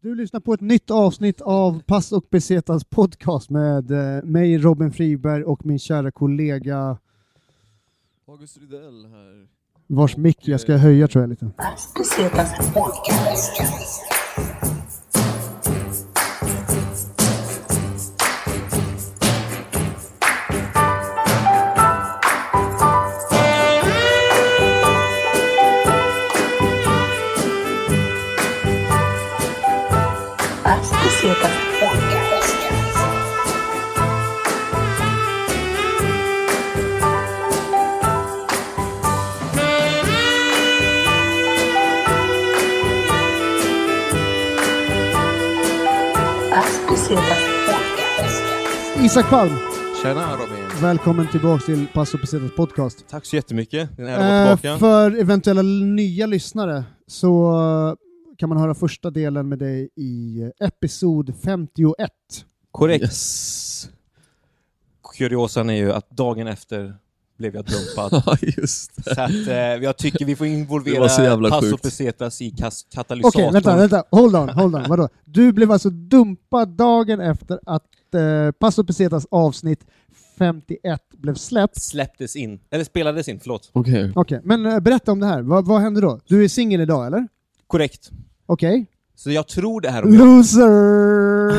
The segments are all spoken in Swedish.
Du lyssnar på ett nytt avsnitt av Pass och Besetas podcast med eh, mig Robin Friberg och min kära kollega August Rydell här. vars mick jag ska höja tror jag lite. Besetas podcast. Isak Palm, Tjena Robin! välkommen tillbaka till Pass och Besetas podcast. Tack så jättemycket, det är en ära att vara Eh, tillbaka. för eventuella nya lyssnare så eh, kan man höra första delen med dig i eh, episod 51. Korrekt. Yes. Kuriosan är ju att dagen efter blev jag dumpad. Ja, just det. så att, eh, jag tycker vi får involvera så jävla Passo. Pesetas i kas- Okej, katalysatorn. vänta, vänta, hold on, hold on, vadå? Du blev alltså dumpad dagen efter att eh, Pass och Besetas avsnitt 51 blev släppt. Släpptes in, eller spelades in, förlåt. Okej. Okej, men eh, berätta om det här. Vad, vad hände då? Du är singel idag, eller? Korrekt. Okej. Så jag tror det här om jag... Loser!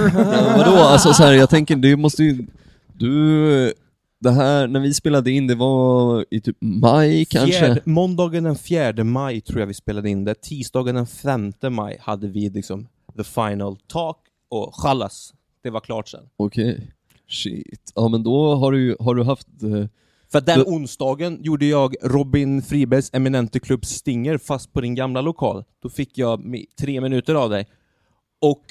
Ja, vadå, alltså så här, jag tänker, det måste ju... Du... Det här, när vi spelade in, det var i typ maj kanske? Fjärde, måndagen den 4 maj tror jag vi spelade in det. Tisdagen den 5 maj hade vi liksom the final talk och chalas. Det var klart sen. Okej. Shit. Ja men då har du har du haft... eh, För den onsdagen gjorde jag Robin Fribergs eminente klubb Stinger fast på din gamla lokal. Då fick jag tre minuter av dig. Och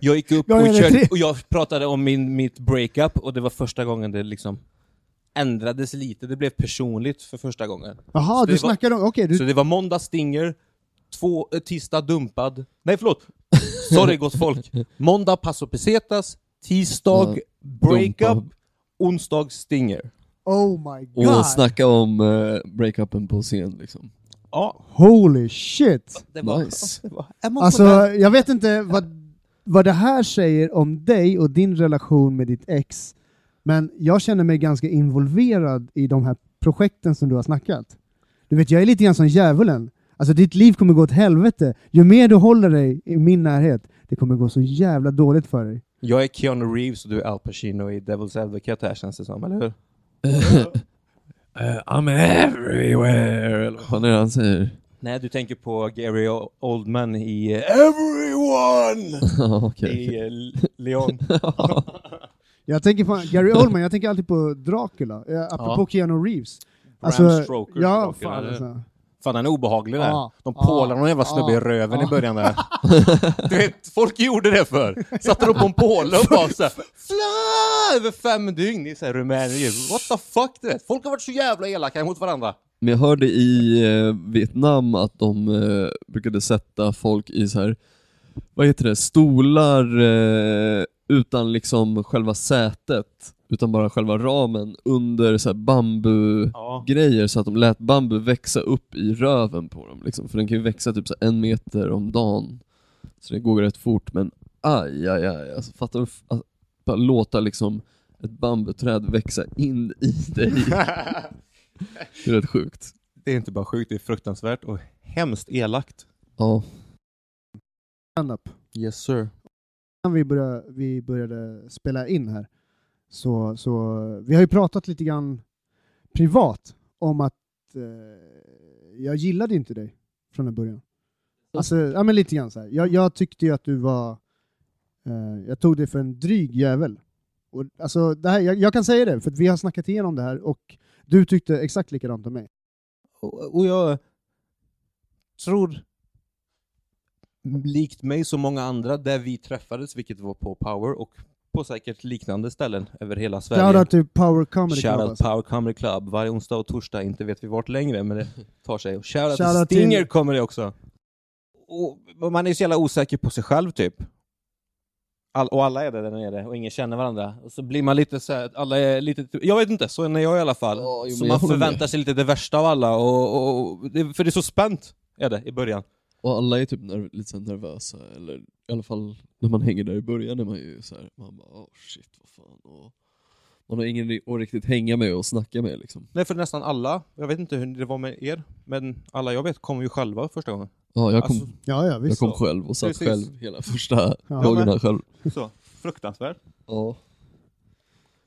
jag gick upp och, körde, och jag pratade om min, mitt breakup och det var första gången det liksom ändrades lite. Det blev personligt för första gången. Jaha, Så du det var- snackar om... Okej, Så du... det var måndag Stinger, två, eh, tisdag dumpad. Nej förlåt! Sorry gott folk. Måndag Paso Pesetas, tisdag breakup, dumpa. onsdag Stinger. Oh my god! och snacka om uh, breakupen på scen liksom. Ja, Holy shit! det var... Nice. Det var Alltså, jag vet inte vad, vad det här säger om dig och din relation med ditt ex, men jag känner mig ganska involverad i de här projekten som du har snackat. Du vet, jag är lite grann som djävulen. Alltså ditt liv kommer gå åt helvete. Ju mer du håller dig i min närhet, det kommer gå så jävla dåligt för dig. Jag är Keanu Reeves och du är Al Pacino i Devil's Advocate här känns det som, eller hur? Eh, I'm everywhere, eller vad är det han säger? Nej, du tänker på Gary Oldman i eh, Everyone! Okej. I eh, Leon. Jag tänker på Gary Oldman, jag tänker alltid på Dracula, eh, apropå Ja. Keanu Reeves. Bram Stoker, ja, Dracula, fan alltså. Fan han är obehaglig där. Ja. De pålar någon jävla snubbe i Ja. röven Ja. i början där. Du vet, folk gjorde det för. Satte upp på en påle och bara såhär Fly! Över fem dygn i såhär Rumänien. What the fuck du vet? Folk har varit så jävla elaka mot varandra. Men jag hörde i eh, Vietnam att de eh, brukade sätta folk i så här, vad heter det, stolar eh, utan liksom själva sätet, utan bara själva ramen under så här bambu-grejer Ja. så att de lät bambu växa upp i röven på dem liksom. För den kan ju växa typ så en meter om dagen. Så det går rätt fort men aj aj aj, alltså fattar du? Att bara låta liksom ett bambuträd växa in i dig. Det är rätt sjukt. Det är inte bara sjukt, det är fruktansvärt och hemskt elakt. Ja. Yes sir innan vi började, vi började spela in här, så, så vi har ju pratat lite grann privat om att eh, jag gillade inte dig från en början. Alltså, ja men lite grann så här. Jag, jag tyckte ju att du var, eh, jag tog dig för en dryg jävel. Och, alltså, det här, jag, jag kan säga det, för att vi har snackat igenom det här och du tyckte exakt likadant om mig. Och, och jag tror, likt mig så många andra, där vi träffades, vilket var på Power och på säkert liknande ställen över hela Sverige. Shoutout till Power Comedy Club. Shoutout Alltså. Power Comedy Club, varje onsdag och torsdag, inte vet vi vart längre, men det tar sig. Och shoutout till Shoutout till- Stinger kommer det också. Och man är så jävla osäker på sig själv typ. All, och alla är det där nere och ingen känner varandra. Och så blir man lite så här, alla är lite, jag vet inte, så är jag i alla fall. Jo, så man förväntar sig lite det värsta av alla, och, och, och för det är så spänt, är det, i början. Och alla är typ nerv- lite så nervösa, eller i alla fall när man hänger där i början är man ju så här, man bara oh shit vad fan. Och man har ingen att riktigt hänga med och snacka med liksom. Nej, för nästan alla, jag vet inte hur det var med er, men alla jag vet kom ju själva första gången. Ja, jag kom, Alltså, Ja, ja jag visst. kom själv och satt Precis. själv hela första Ja, dagarna själv. så, fruktansvärt. Ja.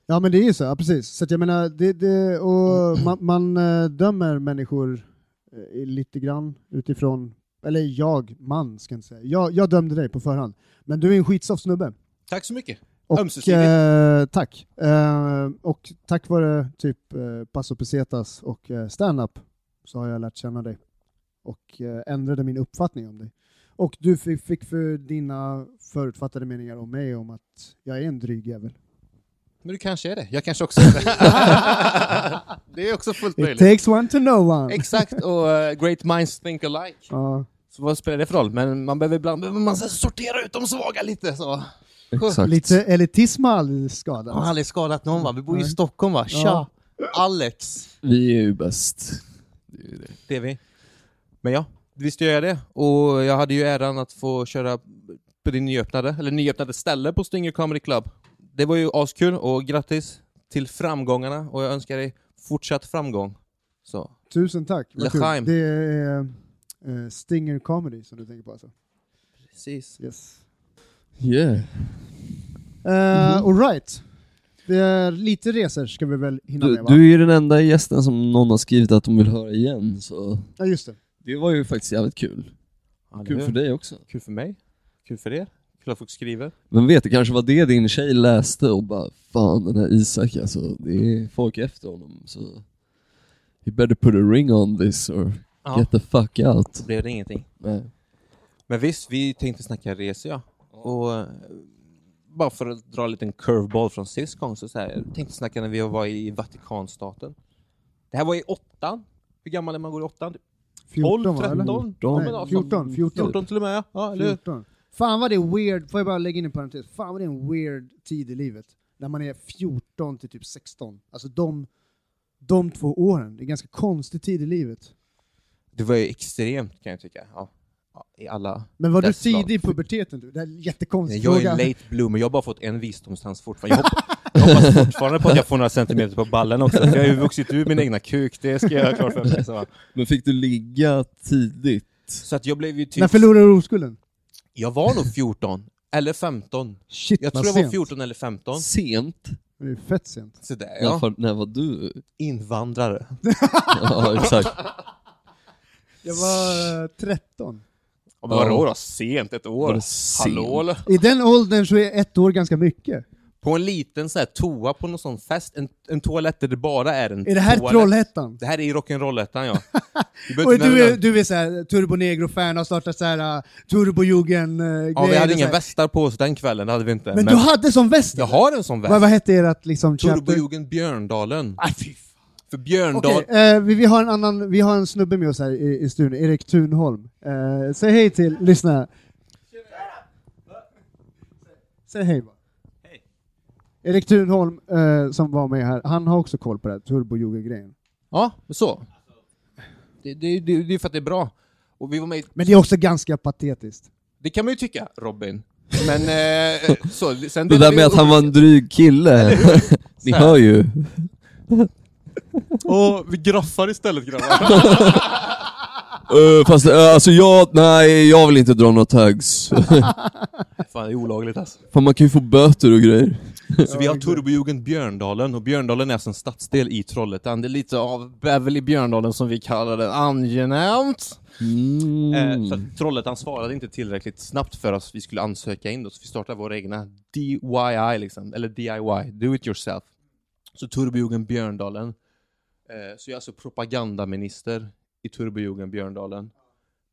Ja men det är ju så, ja, precis. Så att jag menar, det, det, och man, man eh, dömer människor eh, lite grann utifrån, eller jag, man ska jag inte säga. Jag, jag dömde dig på förhand. Men du är en skitsoft snubbe. Tack så mycket. Och, eh, tack. Eh, och tack vare typ eh, Paso Pesetas och eh, stand-up så har jag lärt känna dig och eh, ändrade min uppfattning om dig. Och du fick, fick för dina förutfattade meningar om mig om att jag är en dryg jävel. Men du kanske är det. Jag kanske också är det. det är också fullt It möjligt. takes one to know one. Exakt, och eh, great minds think alike. Ja. Så vad spelar det för roll? Men man behöver ibland behöver man sortera ut de svaga lite. Så. Exakt. Lite elitism har aldrig skadat. Jag har aldrig skadat någon va? Vi bor ju i. Stockholm va? Tja! Ja. Alex! Vi är ju bäst. Det är det. Det är vi. Men ja, visst gör jag det. Och jag hade ju äran att få köra på din nyöppnade, eller nyöppnade ställe på Stinger Comedy Club. Det var ju askul och grattis till framgångarna och jag önskar dig fortsatt framgång. Så, Tusen tack. Vad kul. Det är eh, Stinger Comedy som du tänker på alltså? precis. Yes. Yeah. Uh, Mhm. All right. Det är lite resor ska vi väl hinna Du, med va? du är ju den enda gästen som någon har skrivit att de vill höra igen, så Ja just det. det var ju faktiskt jävligt kul. Ja, Kul för dig också. Kul för mig. Kul för er. Kul att folk skriver. Men vet, det kanske var det din tjej läste och bara Fan den här Isak alltså, det är folk efter honom så You better put a ring on this or Ja. get the fuck out. Så blev det ingenting. Nej. Men visst, vi tänkte snacka resor ja. Och eh, bara för att dra en liten curveball från sist gång så, så här, jag tänkte snacka när vi var i Vatikanstaten. Det här var i åttan. Hur gammal är man går i åttan? 14 12, va, eller? 13? Ja, Nej, men alltså, 14, 14. 14 till och med, ja. Eller hur? 14. Fan vad det är weird, får jag bara lägga in en parentes, fan vad det är en weird tid i livet. När man är 14 till typ 16. Alltså de, de två åren, det är en ganska konstig tid i livet. Det var ju extremt kan jag tycka. Ja. I alla... Men var du Dess tidig i puberteten du? Det här är en jättekonstig Jag är fråga. en late bloomer, jag har bara fått en visdomstans fortfarande. Jag hoppas, jag hoppas fortfarande på att jag får några centimeter på ballen också, för jag har ju vuxit ur min egna kuk, det ska jag ha klart för mig. Så, Men fick du ligga tidigt? så att jag blev ju typ... När förlorade du oskulden? Jag var nog 14, eller 15. Shit Jag tror jag var sent. 14 eller 15. Sent? Det är fett sent. Så där, Ja. när var du? Invandrare. ja exakt. Jag var eh, 13. Och vadå då? Sent? Ett år? Hallå eller? I den åldern så är ett år ganska mycket. På en liten så här toa på någon sån fest, en, en toalett där det bara är en Är det här toalett. Trollhättan? Det här är i rock'n'rollettan ja. Du Och du är, du är såhär Turbo Negro-fan, har startat såhär uh, Turbojugen uh, Ja, vi hade inga västar på oss den kvällen, det hade vi inte. Men, du hade som väst? Jag har en sån väst. Vad, vad hette ert liksom chapter? Turbojugend Björndalen. Ah, fy. För Björndal... Okej, eh, vi, vi, har en annan, vi har en snubbe med oss här i, i studion, Erik Thunholm. Eh, säg hej till, lyssna. Säg hej bara. Erik Thunholm, eh, som var med här, han har också koll på det här turbojugen-grejen. Ja, så. Det, det, det, det är för att det är bra. Och vi var med i- Men det är också ganska patetiskt. Det kan man ju tycka, Robin. Men eh, så, sen Det där med att han var en dryg kille, ni hör ju. Åh, vi graffar istället grabbar. Uh, fast uh, alltså jag, nej jag vill inte dra några tags. Fan, det är olagligt alltså. Fan man kan ju få böter och grejer. Så vi har Turbojugend Björndalen, och Björndalen är alltså en stadsdel i Trollhättan. Det är lite av Beverly Björndalen som vi kallar det, angenämt. Mm. Eh, så att Trollhättan svarade inte tillräckligt snabbt för oss, vi skulle ansöka in då, så vi startade våra egna DIY liksom, eller DIY, do it yourself. Så Turbojugend Björndalen. Eh, så jag är alltså propagandaminister i Turbojugend Björndalen.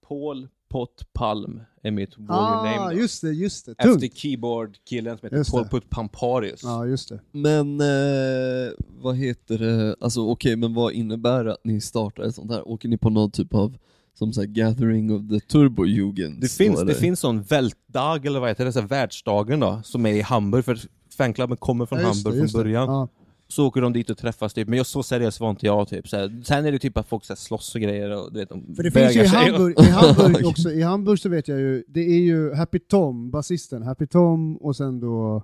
Paul Pott Palm är mitt warrior Ah, name då. just det, just det. Tungt. Efter keyboard-killen som heter Just Paul det. Putt Pamparius. Ja, just det. Men eh, vad heter det, alltså okej men vad innebär det att ni startar ett sånt här? Åker ni på någon typ av som så här, gathering of the turbojugend? Det finns, det finns sån Weltdag, eller vad heter det, så här världsdagen då, som är i Hamburg, för fanklubben kommer från Ja, Hamburg det, från det. början. Ja. Så åker de dit och träffas typ, men jag så seriös var inte jag typ. Så här, sen är det typ att folk så här, slåss och grejer och du vet, de För det finns ju i. Hamburg, i Hamburg också, i Hamburg så vet jag ju, det är ju Happy Tom, basisten, Happy Tom och sen då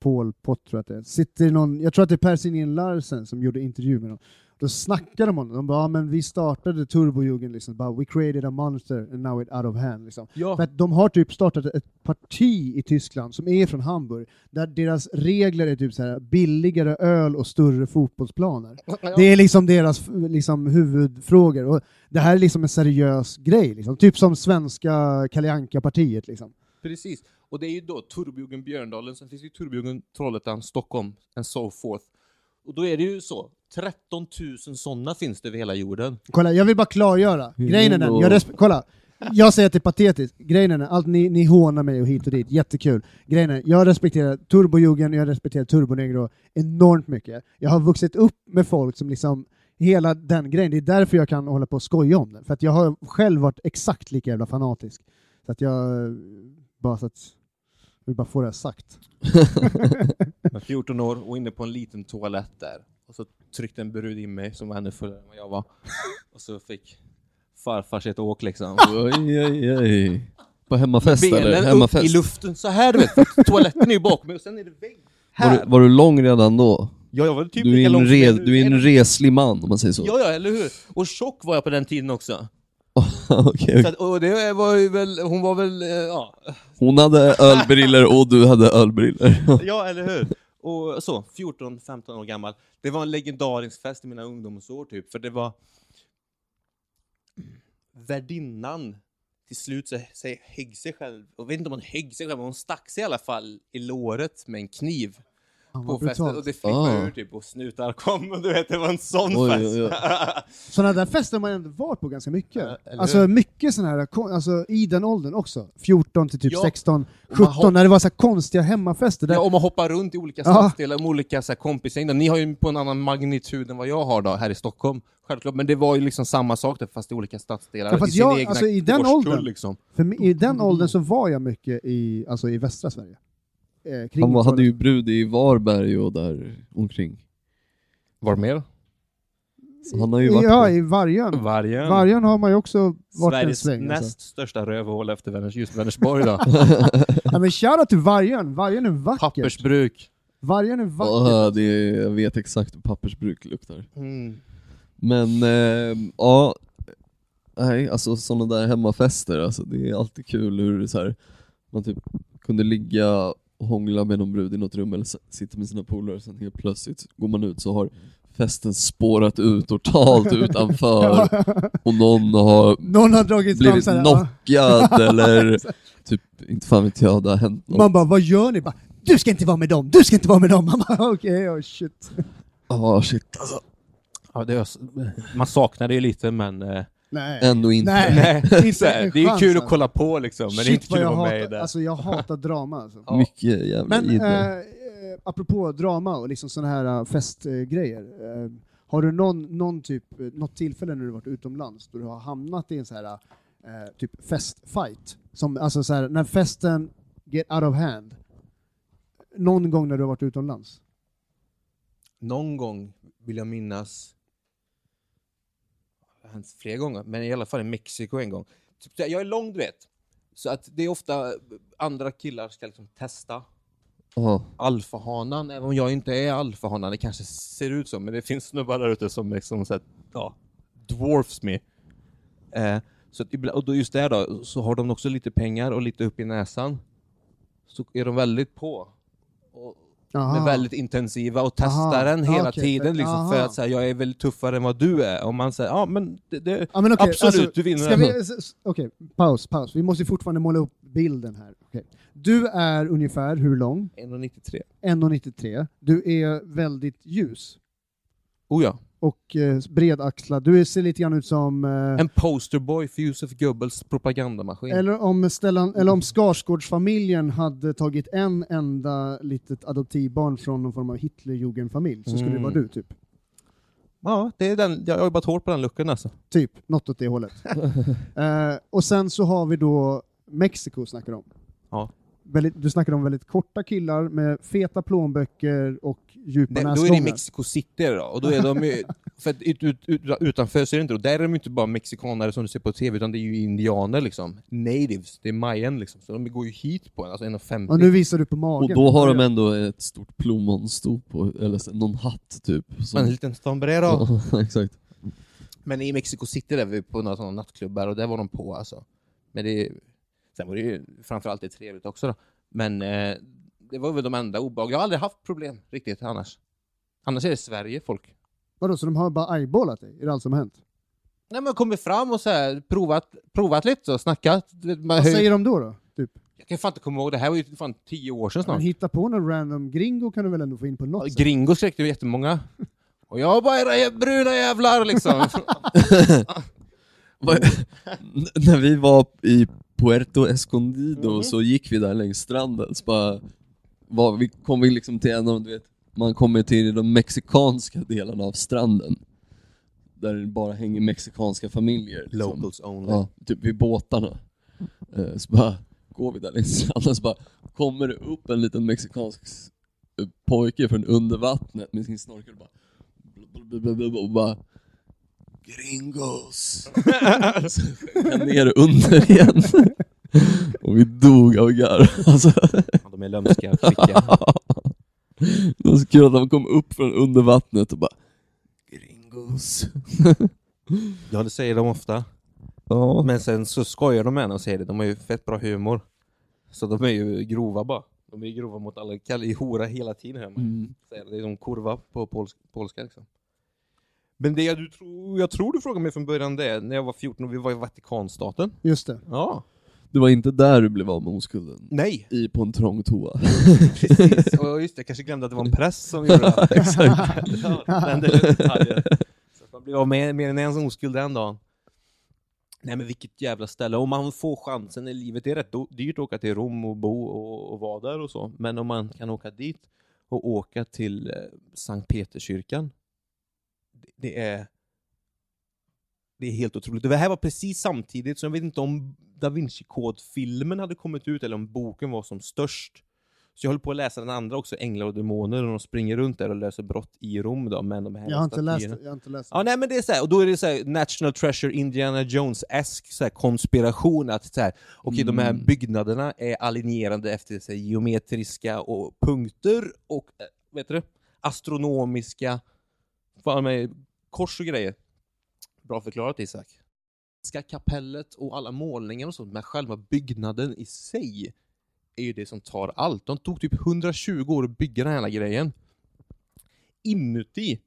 Paul Pott tror jag att det är. Sitter någon, jag tror att det är Per Sindén Larsen som gjorde intervju med dem. Då snackar de om det, de bara ja, men vi startade Turbojugend liksom, bara, we created a monster and now it's out of hand. Liksom. Ja. För de har typ startat ett parti i Tyskland som är från Hamburg, där deras regler är typ så här billigare öl och större fotbollsplaner. Det är liksom deras liksom, huvudfrågor. Och det här är liksom en seriös grej, liksom. typ som svenska Kalle Anka-partiet. Liksom. Precis. Och det är ju då Turbojugend Björndalen, sen finns det ju Turbojugend Trollhättan, Stockholm, and so forth. Och då är det ju så, 13 000 sådana finns det över hela jorden. Kolla, jag vill bara klargöra. Mm, Grejen är den, jag kolla. Jag säger att det är patetiskt. Grejen är den, allt ni, ni hånar mig och hit och dit, jättekul. Grejen är, jag respekterar Turbojugend, jag respekterar Turbonegro enormt mycket. Jag har vuxit upp med folk som liksom, hela den grejen, det är därför jag kan hålla på och skoja om det. För att jag har själv varit exakt lika jävla fanatisk. Så att jag, bara så att, vill bara få det här sagt. Jag 14 år och inne på en liten toalett där. Och så tryckte en brud in mig som var ännu fullare än vad jag var. Och så fick farfar sig ett åk liksom. Oj, oj, oj. På hemmafest eller? Benen upp i Hemmafest? luften så här du vet, toaletten är ju bakom mig och sen är det vägg. Var Här! du, var du lång redan då? Ja, jag var typ Du är, en lång re, du är en reslig man om man säger så. Ja, ja, eller hur? Och tjock var jag på den tiden också. Okej, Så att, och det var ju väl, hon var väl, eh, ja, Hon hade ölbriller och du hade ölbriller. Ja, eller hur? Och så, 14-15 år gammal. Det var en legendarisk fest i mina ungdomsår typ, för det var värdinnan till slut så, högg sig själv, jag vet inte om hon högg sig själv, men hon stack sig i alla fall i låret med en kniv på festen och det flippade Ah. ur typ och snutar kom och du vet, det var en sån Oj, fest. oj, oj. Sådana där fester har man ändå varit på ganska mycket. Ja, eller alltså hur? mycket sådana här, kon- alltså i den åldern också. 14 till typ Ja, 16, och man 17, har- när det var så här konstiga hemmafester. Där, Ja, och man hoppar runt i olika Ja. stadsdelar med olika så här, kompisgäng. Ni har ju på en annan magnitud än vad jag har då, här i Stockholm. Självklart, men det var ju liksom samma sak där, fast i olika stadsdelar. Ja, fast I sin jag- egna alltså, i den årskull, åldern- Liksom. För mi- i den åldern så var jag mycket i, alltså i västra Sverige. Eh, kring Han var, hade ju brud i Varberg och där omkring. Var mer? Så han har ju varit Ja, i Vargön. Vargen. Vargön har man ju också varit en Sveriges sväng. näst Alltså. största rövhål efter Vänners, just Vänersborg då. Ja, men shoutout till Vargön, Vargön är vackert. Pappersbruk. Vargön är vackert. Ja, det är, jag vet exakt hur pappersbruk luktar. Mm. Men eh, ja, nej alltså sådana där hemmafester, alltså, det är alltid kul hur det så här, man typ kunde ligga hångla med någon brud i något rum eller sitta med sina polare, sen helt plötsligt går man ut så har festen spårat ut totalt utanför och någon har Någon har dragit fram blivit ja. knockad eller typ, inte fan vet jag, det har hänt något. Man bara, vad gör ni? Bara, du ska inte vara med dem, du ska inte vara med dem! Man bara, okej, oh shit. Ja shit alltså. Ja, det är, man saknar det ju lite, men... Eh, Nej. Ändå inte. Nej. Inte så här, det är kul att alltså. kolla på liksom, men det är Shit inte kul jag att vara med i det. alltså jag hatar drama alltså. Ja. Mycket jävla Men eh, eh, apropå drama och liksom sådana här uh, festgrejer. eh, har du någon, någon typ, eh, något tillfälle när du varit utomlands då du har hamnat i en sån här uh, typ festfight? Som, alltså så här, när festen get out of hand. Någon gång när du har varit utomlands? Någon gång vill jag minnas, hänt flera gånger, men i alla fall i Mexiko en gång. Typ, jag är lång du vet, så att det är ofta andra killar ska liksom testa Ja. alfahanan, även om jag inte är alfahanan, det kanske ser ut så, men det finns snubbar där ute som liksom så här, ja, dwarfs me. Eh, så att, och då just där då, så har de också lite pengar och lite upp i näsan. Så är de väldigt på. Och, Aha. är väldigt intensiva och testar Aha. den hela Okej, tiden för- liksom, för att säga jag är väl tuffare än vad du är. Och man säger, ja men det, det Ja, men okej, absolut, alltså, du vinner Okej, paus, paus. Vi måste fortfarande måla upp bilden här. Okej. Du är ungefär hur lång? 1,93. 1,93. Du är väldigt ljus. Oh ja. Och eh, bredaxlad. Du ser lite grann ut som... Eh, En posterboy för Josef Goebbels propagandamaskin. eller, om Stellan, eller om Skarsgårdsfamiljen hade tagit en enda litet adoptivbarn från någon form av Hitlerjugendfamilj så skulle det Mm. vara du, typ. Ja, det är den, jag har jobbat hårt på den luckan alltså. Typ, något åt det hållet. eh, och sen så har vi då Mexiko snackar om. Ja. Väldigt, du snackade om väldigt korta killar med feta plånböcker och djupa Nej, då är det i näsgångar. Mexico City då, och då är de ju, för att ut, ut, ut, utanför så är det inte, och där är de inte bara mexikanare som du ser på TV, utan det är ju indianer liksom. Natives, det är mayan liksom, så de går ju hit på en, alltså 1,50. Och nu visar du på Och magen. då har de ändå ett stort plommonstop på, eller någon hatt typ. som- En liten sombrero. Ja, exakt. Men i Mexico City där vi på några sådana nattklubbar, och där var de på alltså. Men det, sen var det ju framförallt det trevligt också då. Men eh, det var väl de enda obehag. Jag har aldrig haft problem riktigt annars. Annars är det Sverige folk. Vadå, så de har bara eyeballat dig? Är det allt som har hänt? Nej men kommit fram och så här, provat, provat lite och snackat. Vad hur, säger de då? då? Typ. Jag kan fan inte komma ihåg, det här var ju fan tio år sedan Men snart. hitta på någon random gringo kan du väl ändå få in på något Ja, sätt? Gringos räckte ju jättemånga. Och jag bara era bruna jävlar liksom. När vi var i Puerto Escondido Mhm. så gick vi där längs stranden, så bara, var, vi kom vi liksom till en av, du vet, man kommer till de mexikanska delarna av stranden. Där det bara hänger mexikanska familjer. Liksom. Locals only. Ja, typ vid båtarna. Eh, Så bara går vi där längs stranden, så bara kommer det upp en liten mexikansk eh, pojke från under vattnet med sin snorkel och bara, och bara Gringos! Så sjönk han ner under igen. Och vi dog av garv. Alltså, Ja, de är lömska, kvicka. det var så kul att de kom upp från under vattnet och bara Gringos. Ja, det säger de ofta. Ja. Men sen så skojar de med en och säger det, de har ju fett bra humor. Så de är ju grova bara. De är grova mot alla, kallar ju hora hela tiden hemma. Mm. Det är som kurva på pols polska liksom. Men det du tror, jag tror du frågade mig från början det, när jag var 14 och vi var i Vatikanstaten. Just det. Ja. Det var inte där du blev av med oskulden? Nej! I på en trång toa? Precis. Och just det, jag kanske glömde att det var en präst som gjorde det. Exakt. Men det är detaljer. Så man blir av med mer än en oskuld den dagen. Nej men vilket jävla ställe. Om man får chansen i livet, det är rätt dyrt att åka till Rom och bo och, och vara där och så. Men om man kan åka dit och åka till eh, Sankt Peterskyrkan. Det, är det är helt otroligt. Det här var precis samtidigt, så jag vet inte om Da Vinci Code-filmen hade kommit ut eller om boken var som störst. Så jag håller på att läsa den andra också, Änglar och Demoner, och de springer runt där och löser brott i Rom då, men de här Jag har inte läst. Jag har inte läst Ja, nej men det är så här, och då är det så här, National Treasure Indiana Jones-esk konspiration att så här, okej de här Mm. byggnaderna är alinjerade efter så här, geometriska och punkter och, äh, vet du? Astronomiska, fan med kors och grejer. Bra förklarat Isak. Ska kapellet och alla målningar och sånt, men själva byggnaden i sig är ju det som tar allt. De tog typ 120 år att bygga den här grejen. Inuti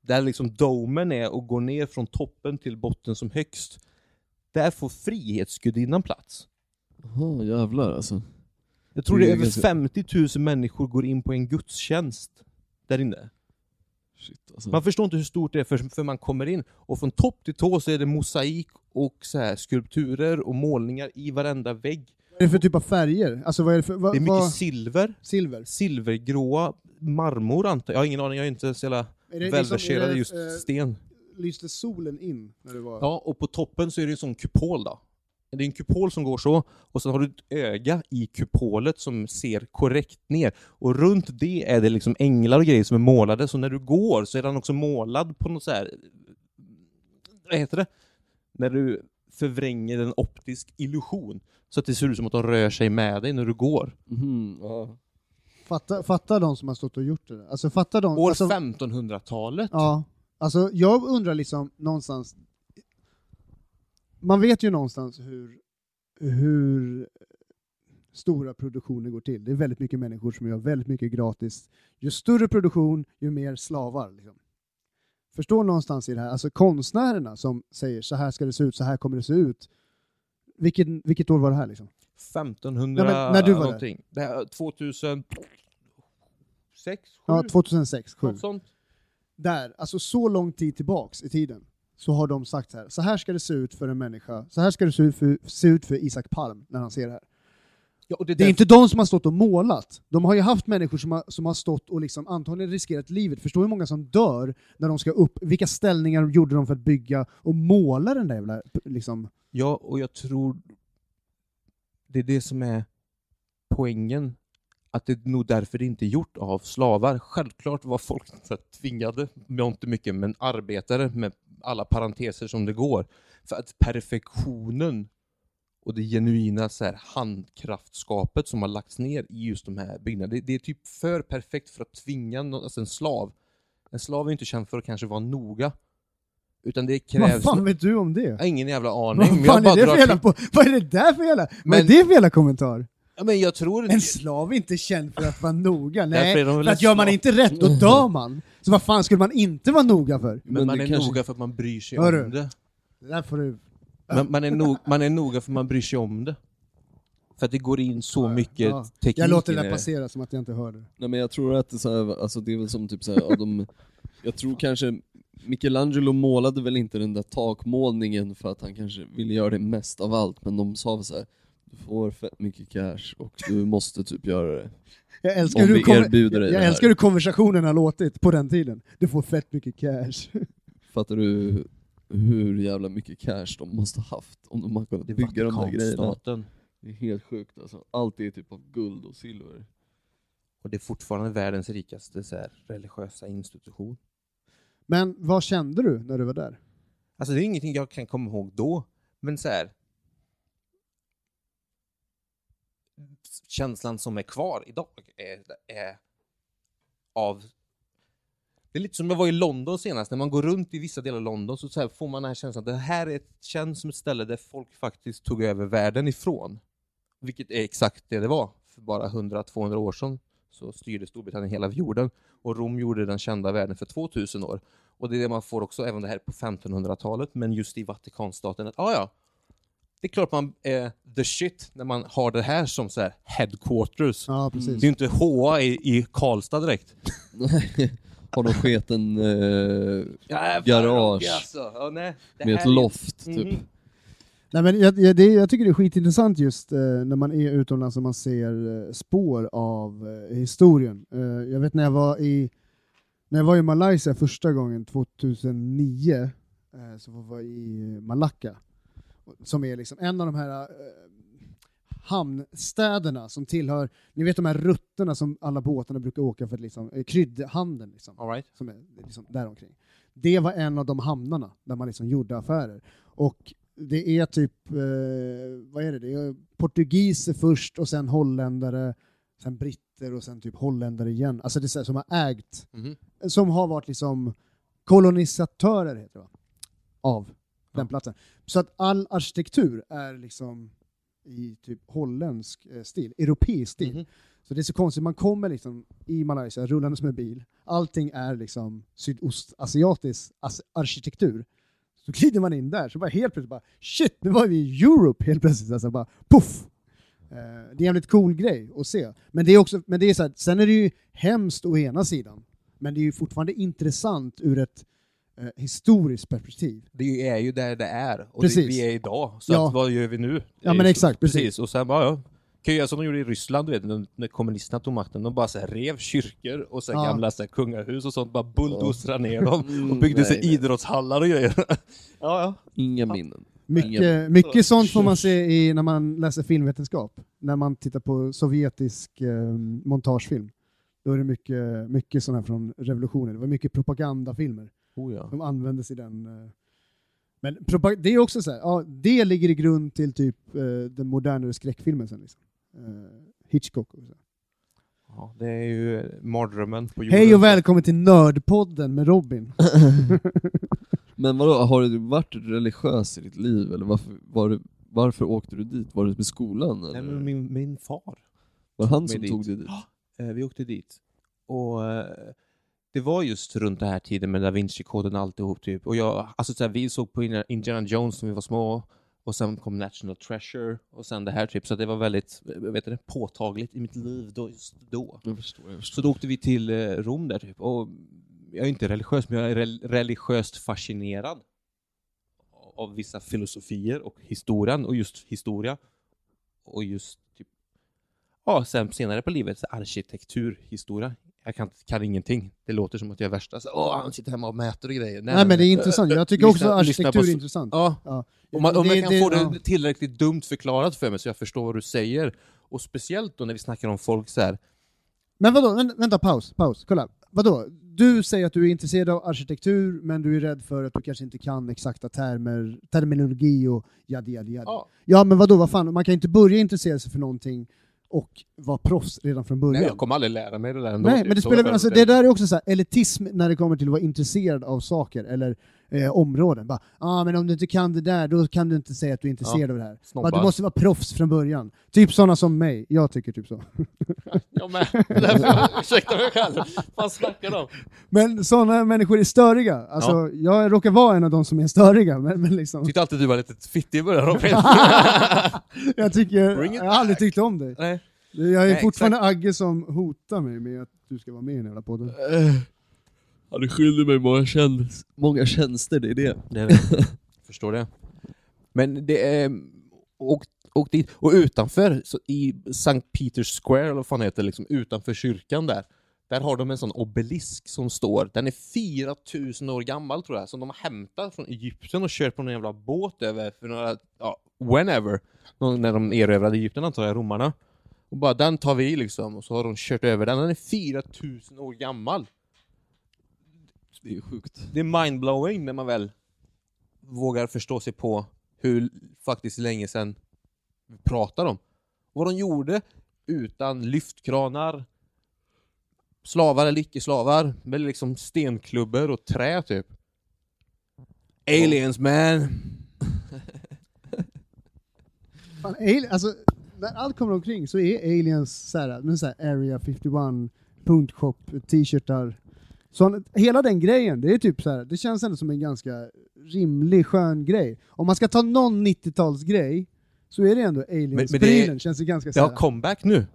där liksom domen är och går ner från toppen till botten som högst. Där får Frihetsgudinnan plats. Jaha, jävlar alltså. Jag tror Det det är är över ganska- 50 000 människor går in på en gudstjänst där inne. Shit alltså. Man förstår inte hur stort det är för, för man kommer in och från topp till tå så är det mosaik och så här skulpturer och målningar i varenda vägg. Vad är det för typ av färger? Alltså vad är det för... Vad, Det är mycket vad, silver, silver? silvergråa marmor antar jag. Jag har ingen aning, jag är inte så jävla välverserad i just eh, sten. Lyste solen in när det var... Ja, och på toppen så är det en sån kupol då. Det är en kupol som går så, och sen har du ett öga i kupolet som ser korrekt ner. Och runt det är det liksom änglar och grejer som är målade, så när du går så är den också målad på något så här. Vad heter det? När du förvränger en optisk illusion. Så att det ser ut som att de rör sig med dig när du går. Mhm, ja. Fatta, fatta de som har stått och gjort det där. Alltså fatta de... År alltså, 1500-talet. Ja. Alltså jag undrar liksom någonstans... Man vet ju någonstans hur, hur stora produktioner går till. Det är väldigt mycket människor som gör väldigt mycket gratis. Ju större produktion, ju mer slavar. Liksom. Förstår någonstans i det här, alltså konstnärerna som säger så här ska det se ut, så här kommer det se ut. Vilket, vilket år var det här liksom? 1500 Nej, men när du var där. någonting. Det här, 2006? 7? Ja, 2006, 7. Något sånt. Där, alltså så lång tid tillbaks i tiden, så har de sagt så här, så här ska det se ut för en människa, så här ska det se ut för, se ut för Isak Palm när han ser det här. Ja, det, Det är inte de som har stått och målat. De har ju haft människor som har, som har stått och liksom antagligen riskerat livet. Förstår du hur många som dör när de ska upp? Vilka ställningar gjorde de för att bygga och måla den där jävla... Liksom. Ja, och jag tror det är det som är poängen att det är nog därför det inte är gjort av slavar. Självklart var folk tvingade, inte mycket, men arbetare med alla parenteser som det går. För att perfektionen och det genuina så här, handkraftskapet som har lagts ner i just de här byggnaderna, det, det är typ för perfekt för att tvinga någon, alltså en slav. En slav är inte känd för att kanske vara noga. Utan det Vad krävs... fan vet du om det? Jag har ingen jävla aning. Vad men fan är det för jävla, på, vad är det där för jävla, vad är Men- det för jävla kommentar? Ja, men jag tror En slav är inte känd för att vara noga, nej. För att gör man inte rätt, då dör man. Så vad fan skulle man inte vara noga för? Men, Men man är kanske- noga för att man bryr sig Hörru. om det. Det där får du... Man, man, är no, man är noga för att man bryr sig om det. För att det går in så mycket Ja. teknik Jag låter det där passera som att jag inte hörde. Nej men jag tror att det, är så här, alltså det är väl som typ så här, de, jag tror kanske Michelangelo målade väl inte den där takmålningen för att han kanske ville göra det mest av allt, men de sa väl så här, du får fett mycket cash och du måste typ göra det. Jag älskar, Om hur, vi erbjuder dig jag det älskar hur konversationen har låtit på den tiden. Du får fett mycket cash. Fattar du hur jävla mycket cash de måste haft om de har kunnat Det är bygga de där grejerna? Vatikanstaten. Det är helt sjukt alltså. Allt är typ av guld och silver. Och det är fortfarande världens rikaste så här, religiösa institution. Men vad kände du när du var där? Alltså det är ingenting jag kan komma ihåg då, men så här. Känslan som är kvar idag är, är av... Det är lite som jag var i London senast, när man går runt i vissa delar av London så, så här får man den här känslan att det här är ett, känns som ett ställe där folk faktiskt tog över världen ifrån. Vilket är exakt det det var. För bara 100-200 år sedan så styrde Storbritannien hela jorden och Rom gjorde den kända världen för 2000 år. Och det är det man får också, även det här på 1500-talet, men just i Vatikanstaten, att ah, ja, det är klart man är the shit när man har det här som så här headquarters. Ja, precis. Det är ju inte HA i, i Karlstad direkt. har de sketen eh, Ja, Garage. Alltså. Ja, nej, det med ett är- loft typ. Mhm. Nej, men jag, jag, det, jag tycker det är skitintressant just eh, när man är utomlands och man ser eh, spår av eh, historien. Eh, jag vet när jag var i när jag var i Malaysia första gången 2009 eh, så var jag i Malacca som är liksom en av de här eh, hamnstäderna som tillhör, ni vet de här rutterna som alla båtarna brukar åka för, liksom, eh, kryddhandeln. Liksom All right. som är liksom däromkring. Det var en av de hamnarna där man liksom gjorde affärer. Och det är typ, eh, vad är det, det är portugiser först och sen holländare, sen britter och sen typ holländare igen. Alltså det är så här, som har ägt, Mhm. som har varit liksom kolonisatörer heter det va? Av den platsen. Så att all arkitektur är liksom i typ holländsk eh, stil, europeisk stil. Mhm. Så det är så konstigt, man kommer liksom i Malaysia rullandes med bil, allting är liksom sydostasiatisk as- arkitektur. Så glider man in där, så bara helt plötsligt bara shit, nu var vi i Europe helt plötsligt. Alltså bara puff! Eh, det är en jävligt cool grej att se. Men det är också, men det är så här, sen är det ju hemskt å ena sidan, men det är ju fortfarande intressant ur ett eh, historiskt perspektiv. Det är ju där det är, och Precis. det vi är idag. Så Ja. att, vad gör vi nu? Ja, men exakt, så, precis. Och sen bara, ja, kan ju göra som de gjorde i Ryssland, du vet, när- kommunisterna tog makten. De bara så här, rev kyrkor och så här, Ja. gamla så här, kungahus och sånt, bara bulldozrade ner dem Mm, och byggde sig nej, nej. idrottshallar och grejer. ja, ja. Inga minnen. Mycket, mycket sånt får man se i, när man läser filmvetenskap. När man tittar på sovjetisk eh, montagefilm. Då är det mycket, mycket sådana från revolutionen. Det var mycket propagandafilmer. Oh, ja. De användes i den. eh. Men det är också så här, ja, det ligger i grund till typ eh, den modernare skräckfilmen sen. Liksom. Eh, Hitchcock och så. ja, det är ju mardrömmen på jorden. Hej och välkommen till Nördpodden med Robin. Men vadå, har du varit religiös i ditt liv eller varför, var du, varför åkte du dit? Var det med skolan eller? Nej, men min, min far. var han som dit. tog dig dit? Eh, vi åkte dit. Och det var just runt den här tiden med Da Vinci-koden och alltihop typ. Och jag, alltså så här, vi såg på Indiana- Jones när vi var små. Och sen kom National Treasure och sen det här typ. Så det var väldigt vet du, påtagligt i mitt liv då, just då. Jag förstår, jag förstår. Så då åkte vi till eh, Rom där typ. Och jag är inte religiös, men jag är rel- religiöst fascinerad av vissa filosofier och historien, och just historia. Och just typ, ja, sen senare på livet, arkitekturhistoria. Jag kan, kan ingenting. Det låter som att jag är värsta, så, åh, han sitter hemma och mäter och grejer. Nej, men det är intressant. Jag tycker också Lyssna- att lyssna arkitektur på- är intressant. Ja, Ja. om man, om Det- man kan det- få det tillräckligt dumt förklarat för mig så jag förstår vad du säger Och speciellt då när vi snackar om folk så här. Men vadå, vänta, vänta paus, paus, kolla. Vadå? Du säger att du är intresserad av arkitektur, men du är rädd för att du kanske inte kan exakta termer, terminologi och jadi jadi jadi. Ja, Ja men vadå, vad fan, man kan inte börja intressera sig för någonting och vara proffs redan från början. nej, jag kommer aldrig lära mig det där ändå. Nej, men det spelar, alltså, det där är också så här, elitism när det kommer till att vara intresserad av saker eller eh, områden. Bara, ah, men om du inte kan det där, då kan du inte säga att du är intresserad av det här. Snobbar. Bara, du måste vara proffs från början. Typ sådana som mig, jag tycker typ så. Jag med. Därför, ursäkta mig själv. Vad snackar de? Men sådana människor är störiga. Alltså, Jag råkar vara en av de som är störiga, men, men liksom, Tyckte alltid du var lite fittig i början Robin. jag, tycker, jag har aldrig tyckt om dig. nej. Jag är Nej, fortfarande Agge som hotar mig med att du ska vara med i den jävla podden. Ja, du skyller mig många, tjänst, många tjänster, det är det. Det. Förstår det. Men det är... Och, och, dit, och utanför, så i Sankt Peters Square, eller vad fan det heter, liksom, utanför kyrkan där, där har de en sån obelisk som står, den är 4000 år gammal tror jag, som de har hämtat från Egypten och kört på någon jävla båt över för några, ja, whenever, när de erövrade Egypten antar jag, romarna. Och bara den tar vi liksom, och så har de kört över den, den är 4000 år gammal. Det är sjukt. Det är mindblowing när man väl vågar förstå sig på hur faktiskt länge sedan vi pratar om. Vad de gjorde utan lyftkranar, slavar eller icke-slavar, med liksom stenklubbor och trä typ. Aliens man! Fan, ali- alltså, när allt kommer omkring så är aliens så här, men så här Area 51, punktshop, t-shirtar. Så hela den grejen, det är typ så här, det känns ändå som en ganska rimlig, skön grej. Om man ska ta någon 90-talsgrej så är det ändå men det aliens-prylen, är- känns det ganska Det har comeback nu.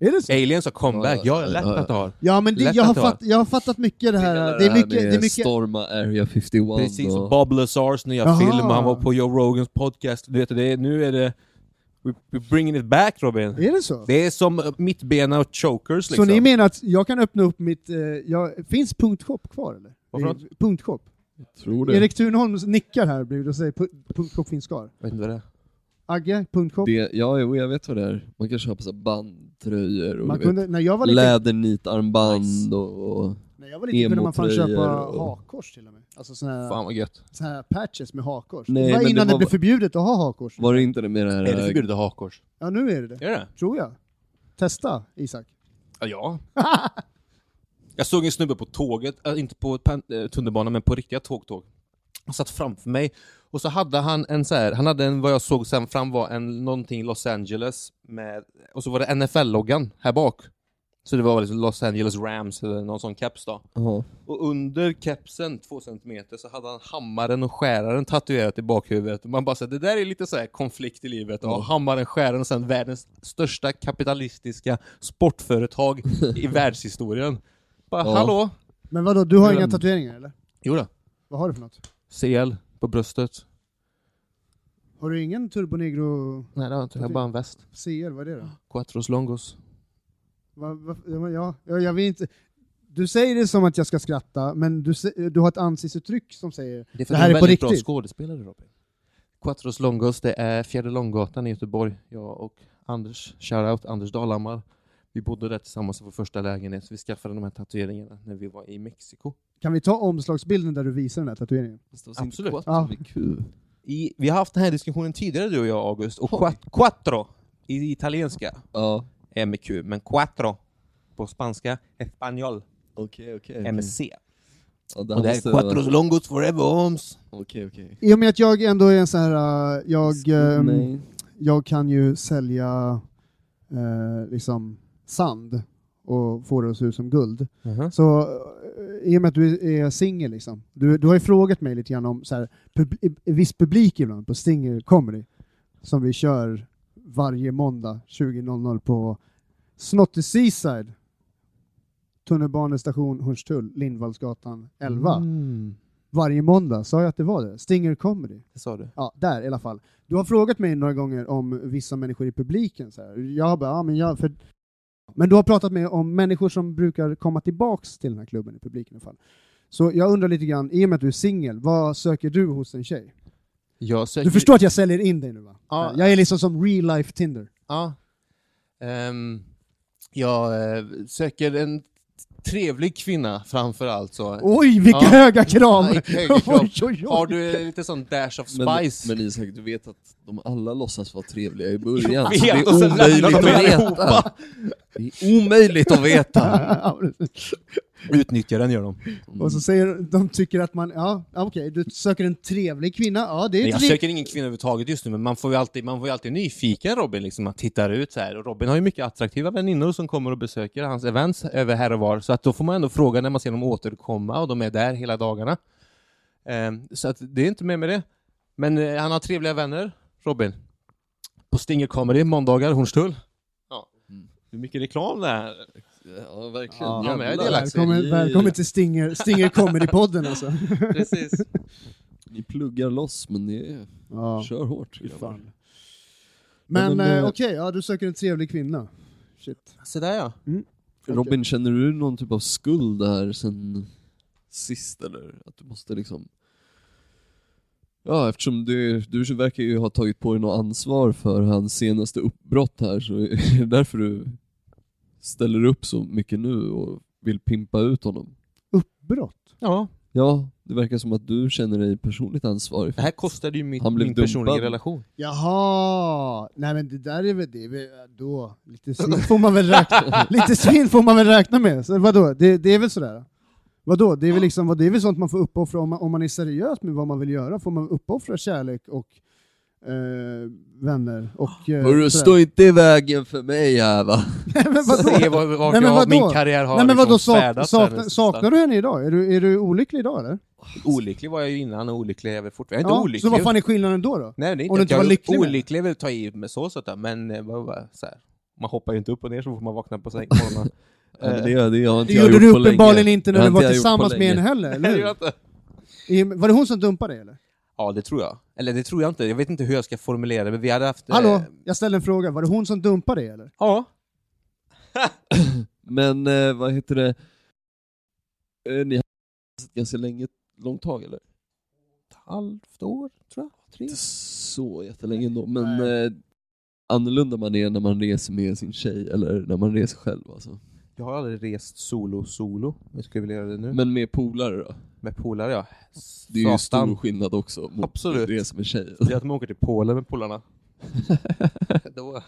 Är det så? Aliens har comeback. Ja, Ja, ja, lätt ja, att det har. Ja men det, Lätt jag, har att det fatt, jag har fattat mycket det här, det är mycket, det är mycket Storma Area 51 Precis, och. Bob Lazars nya Jaha. film, han var på Joe Rogans podcast. Du vet, det nu är det... we- We're bringing it back Robin. är det så? Det är som eh, mittbena och chokers liksom. Så ni menar att jag kan öppna upp mitt, eh, jag, finns punktshop kvar eller? Vad för Eh, Punktshop? Tror det. Erik Thunholm nickar här bredvid och säger pu- punktshop finns kvar. Jag vet inte vad det är. Agge, punktshop? det ja, jo, jag vet vad det är. Man kan köpa så bandtröjor och Man du kunde, när jag var vet, liten, lädernitarmband och... och när jag var liten kunde man fan köpa och- hakkors till och med. Alltså såna här, Fan vad gött. såna här patches med hakkors. Nej, det var innan det det, var- blev förbjudet att ha hakkors. Var det inte det med det här... Är det förbjudet att ha hakkors? Ja nu är det det, Är det tror jag. Testa Isak. Ja. ja. jag såg en snubbe på tåget, äh, inte på äh, tunnelbanan men på riktiga tågtåg. Han satt framför mig och så hade han en så här, han hade en, vad jag såg sen fram var en någonting i Los Angeles med, och så var det NFL-loggan här bak. Så det var liksom Los Angeles Rams eller någon sån keps då. Jaha. Och under kepsen, två centimeter, så hade han hammaren och skäraren tatuerat i bakhuvudet. Och man bara säger det där är lite så här konflikt i livet. Och hammaren, skäraren och sen världens största kapitalistiska sportföretag i världshistorien. Bara, Ja. hallå? Men vadå, du har Men- inga tatueringar eller? Jo då. Vad har du för något? CL på bröstet. Har du ingen Turbo Negro Nej, det har jag inte. Jag har bara en väst. CL, vad är det då? Quattros longos. Va, va, ja, jag vill inte... Du säger det som att jag ska skratta, men du, du har ett ansiktsuttryck som säger Det är Det här du är är på väldigt bra riktigt. skådespelare Robin. Quattros longos, det är Fjärde Långgatan i Göteborg. Jag och Anders, shoutout Anders Dalhammar. Vi bodde där tillsammans i vår första lägenhet, så vi skaffade de här tatueringarna när vi var i Mexiko. Kan vi ta omslagsbilden där du visar den här tatueringen? Det Absolut. Ja. I, vi har haft den här diskussionen tidigare du och jag August, och quat- quattro i italienska Ja, är med Q, men quattro på spanska, espanol, okej okej. är med C. Ja, det Och det måste är vara- quattros longos forever homes. Okej okej. I och med att jag ändå är en sån här, uh, jag, ehm, Nej. jag kan ju sälja eh, liksom sand och få det att se ut som guld. Så eh, i och med att du är singel, liksom, du, du har ju frågat mig lite grann om så här, pub, viss publik ibland på Stinger Comedy, som vi kör varje måndag 20.00 på Snotty Seaside, tunnelbanestation Hornstull, Lindvallsgatan 11. Mm. Varje måndag, sa jag att det var det? Stinger Comedy. Det sa du. Ja, där i alla fall. Du har frågat mig några gånger om vissa människor i publiken. Så här. Jag bara, ja, men, jag, för... men du har pratat med om människor som brukar komma tillbaks till den här klubben i publiken i alla fall. Så jag undrar lite grann, i och med att du är singel, vad söker du hos en tjej? Jag söker... Du förstår att jag säljer in dig nu va? Ja. Jag är liksom som real life Tinder. Ja. Ehm, jag eh, söker en trevlig kvinna framför allt. Så. Oj, vilka Ja. höga krav! Ja, höga krav. oj, oj, oj. Har du lite sån dash of Men, spice? men Isak, du vet att de alla låtsas vara trevliga i början. Jag så det vet, är omöjligt att veta. Det är omöjligt att veta. Utnyttjar den gör de. och så säger de tycker att man, ja okej, du söker en trevlig kvinna, ja det är Nej, jag söker ingen kvinna överhuvudtaget just nu, men man får ju alltid, man får ju alltid nyfiken Robin, liksom, man tittar ut så här. Och Robin har ju mycket attraktiva väninnor som kommer och besöker hans events över här och var, så att då får man ändå fråga när man ser dem återkomma och de är där hela dagarna. Ehm, så att det är inte mer med det. Men eh, han har trevliga vänner, Robin. På Stinger Comedy, måndagar, Hornstull. Ja. Mm. Hur mycket reklam det här. Ja, verkligen. Ja, jag är Jävlar. delaktig. välkommen, Ni- välkommen till Stinger, Stinger Comedy-podden alltså. Precis. Ni pluggar loss, men det är... Ja, Kör hårt. fan. Men, Men, eh, eh, okej, ja du söker en trevlig kvinna. Shit. Så där ja. Robin, känner du någon typ av skuld där sen sist eller? Att du måste liksom... Ja, eftersom du, du verkar ju ha tagit på dig något ansvar för hans senaste uppbrott här så är det därför du ställer upp så mycket nu och vill pimpa ut honom. Uppbrott? Ja, Ja, det verkar som att du känner dig personligt ansvarig. det här kostade ju mitt, Han blev min personliga dumpad. relation. Jaha, nej men det där är väl, det är väl då, lite svinn får man väl räkna, lite svinn får man väl räkna med. Så vadå, det, det är väl sådär? Vadå, det är väl liksom, vad- det är väl sånt man får uppoffra om man, om man är seriös med vad man vill göra, får man uppoffra kärlek och eh, vänner och... Eh, Hörru, stå inte i vägen för mig här va? Nej men vadå? Se vad, vad Nej, men jag, vadå? min karriär har Nej men liksom vadå, sak, sakna, saknar du henne idag? Är du, är du olycklig idag eller? Olycklig var jag ju innan och olycklig är jag väl fortfarande. Jag är inte olycklig. så vad fan är skillnaden då? då? Nej, det är om du inte inte att var jag lycklig med olycklig är väl att ta i med så sådär, men eh, vad, vad, så här. man hoppar ju inte upp och ner så får man vakna på säng på morgonen. Ja, men det, det har inte Det jag gjorde gjort du på uppenbarligen länge. inte Det när har du var jag gjort på tillsammans med henne heller, eller hur? jag inte. I- Var det hon som dumpade dig eller? Ja, det tror jag. Eller det tror jag inte. Jag vet inte hur jag ska formulera det, men vi hade haft... eh, Hallå, jag ställde en fråga, var det hon som dumpade dig eller? Ja. Men eh, vad heter det? Eh, ni har haft ganska länge, långt tag eller? Ett halvt år, tror jag. Tre. Inte så jättelänge ändå, men eh, annorlunda man är när man reser med sin tjej eller när man reser själv alltså. Jag har aldrig rest solo-solo. Jag skulle vilja göra det nu. Men med polare då? Med polare, ja. Det är ju Satan. stor skillnad också mot Absolut. resa med tjej. Det är att man åker till Polen med polarna. då,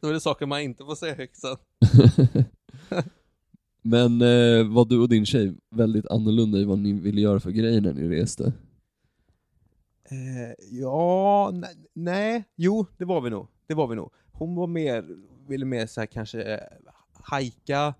då är det saker man inte får säga högt sen. Men eh, var du och din tjej väldigt annorlunda i vad ni ville göra för grejer när ni reste? Eh, ja, nej, nej, jo, det var vi nog. Det var vi nog. Hon var mer, ville mer så här kanske eh, hajka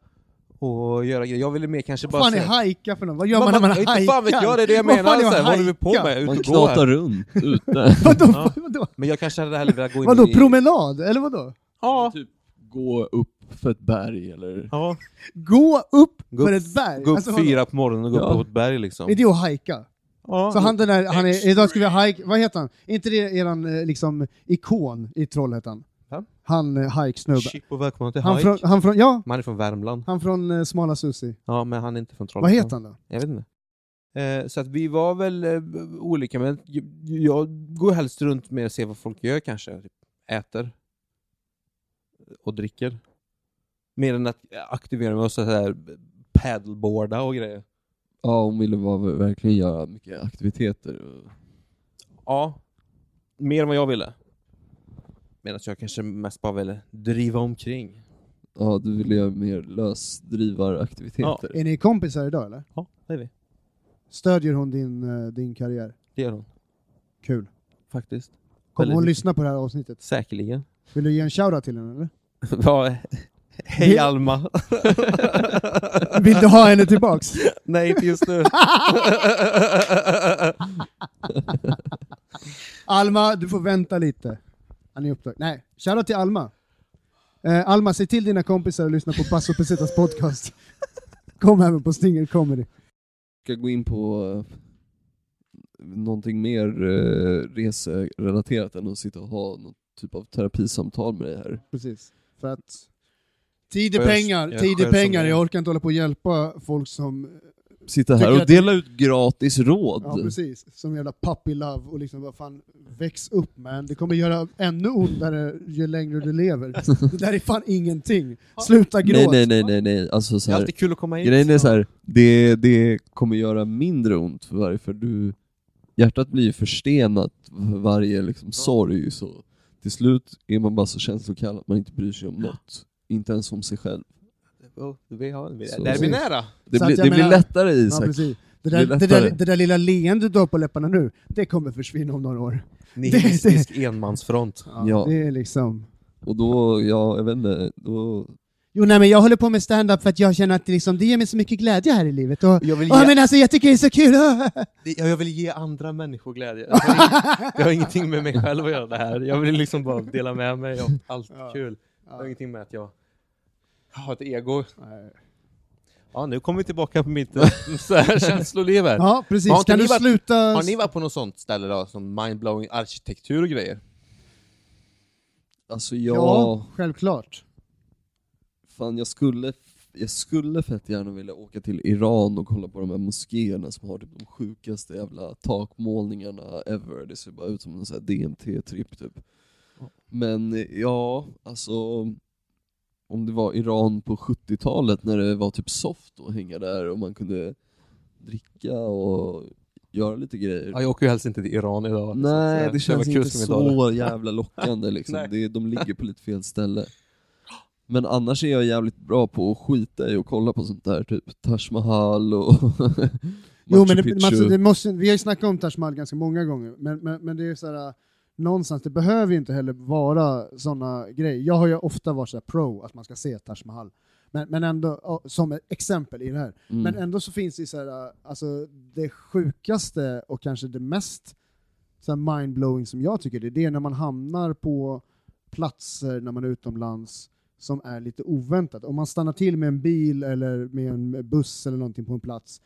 och göra grejer. Jag ville mer kanske Vad bara... fan är hajka för något? Vad gör man när man inte hajkar? fan vet jag, det är det jag Vad menar. vad håller vi på med? Ut Man knatar runt ute. Vadå, Ja. vadå? Men jag kanske hade hellre velat gå in Vadå, i... promenad? Eller vadå? Ja. Typ gå upp för ett berg eller... ja. Gå upp Gå för upp- ett berg? Gå upp Alltså, vadå? fyra på morgonen och gå Ja. upp på ett berg liksom. Är det att hajka? Ja. Så han den där, han är, idag ska vi hajka, vad heter han? Är inte det eran eh, liksom ikon i Trollhättan? Han eh, hajksnubbe. Chip och välkommen till Han hike. från, han från, ja, Man är från Värmland. han från eh, Smala Susi. Ja, men han är inte från Vad Trollhättan. heter han då? Jag vet inte. Eh, så att vi var väl eh, olika, men j- jag går helst runt med att se vad folk gör kanske. Typ, äter. Och dricker. Mer än att aktivera mig och så här paddleboarda och grejer. Ja, hon ville vara, verkligen göra mycket aktiviteter. och- Ja. Mer än vad jag ville. Medan jag kanske mest bara ville driva omkring. Ja, du ville göra mer lösdrivaraktiviteter. Är ni kompisar idag eller? Ja, det är vi. Stödjer hon din, eh, din karriär? Det gör hon. Kul. Faktiskt. Kommer Väldigt hon mycket. lyssna på det här avsnittet? Säkerligen. Vill du ge en shoutout till henne eller? Ja, Hej Alma! Vill du ha henne tillbaks? Nej, inte just nu. Alma, du får vänta lite. Han är upptagen. Nej, shoutout till Alma. Eh, Alma, se till dina kompisar att lyssna på Basso Pesetas podcast. Kom även på Stinger Comedy. ska gå in på eh, någonting mer eh, reserelaterat än att sitta och ha någon typ av terapisamtal med dig här. Precis. För att tid är pengar, jag tid är pengar. Jag orkar inte hålla på och hjälpa folk som sitta här och dela ut gratis råd. Ja, precis. Som jävla puppy love och liksom, vad fan, väx upp man. Det kommer göra ännu ondare ju längre du lever. Det där är fan ingenting. Sluta nej, gråt. nej, nej, nej, nej. Alltså så Det är här, alltid kul att komma hit. grejen är så här, det, det kommer göra mindre ont för varje, för du, hjärtat blir ju förstenat för varje liksom, sorg, så till slut är man bara så känslokall att man inte bryr sig om något. Inte ens om sig själv. Oh, vi har, vi, Så- där är vi nära. Det, blir, det blir menar- lättare Ja, Isak. precis. Det Det där, blir det, där, lättare. det där lilla leendet du har på läpparna nu, det kommer försvinna om några år. Nihilistisk enmansfront. Ja. Det är liksom... Och då, ja, jag vet inte, då... Jo, nej, men jag håller på med stand-up för att jag känner att det, liksom, det ger mig så mycket glädje här i livet. Och, Jag vill, ja, ge, men alltså, jag tycker det är så kul! Ja, jag vill ge andra människor glädje. Jag har, ingenting med mig själv att göra det här. Jag vill liksom bara dela med mig av allt Ja. kul. Jag har ingenting med att jag har ett ego. Nej. Ja, nu kommer vi tillbaka på mitt så här känsloliv här. Ja, precis. Har inte Kan ni du varit- sluta... Har ni varit på något sånt ställe då, som mindblowing arkitektur och grejer? Alltså jag... Ja, självklart. Fan, jag skulle, jag skulle fett gärna vilja åka till Iran och kolla på de här moskéerna som har typ de sjukaste jävla takmålningarna ever. Det ser bara ut som en sån här DMT-tripp typ. Men ja, alltså om det var Iran på 70-talet när det var typ soft att hänga där och man kunde dricka och göra lite grejer. Ja, jag åker ju helst inte till Iran idag. Nej, så det känns inte så jävla lockande liksom. Det, de ligger på lite fel ställe. Men annars är jag jävligt bra på att skita i och kolla på sånt där, typ Taj Mahal och Jo, Machu men det, men Picchu. alltså, det måste, vi har ju snackat om Taj Mahal ganska många gånger, men, men, men det är så här, någonstans, det behöver ju inte heller vara sådana grejer. Jag har ju ofta varit så här pro att man ska se Taj Mahal, men, men ändå, som ett exempel i det här. Mm. Men ändå så finns det så här, alltså det sjukaste och kanske det mest mindblowing som jag tycker det, det är när man hamnar på platser när man är utomlands som är lite oväntat. Om man stannar till med en bil eller med en buss eller någonting på en plats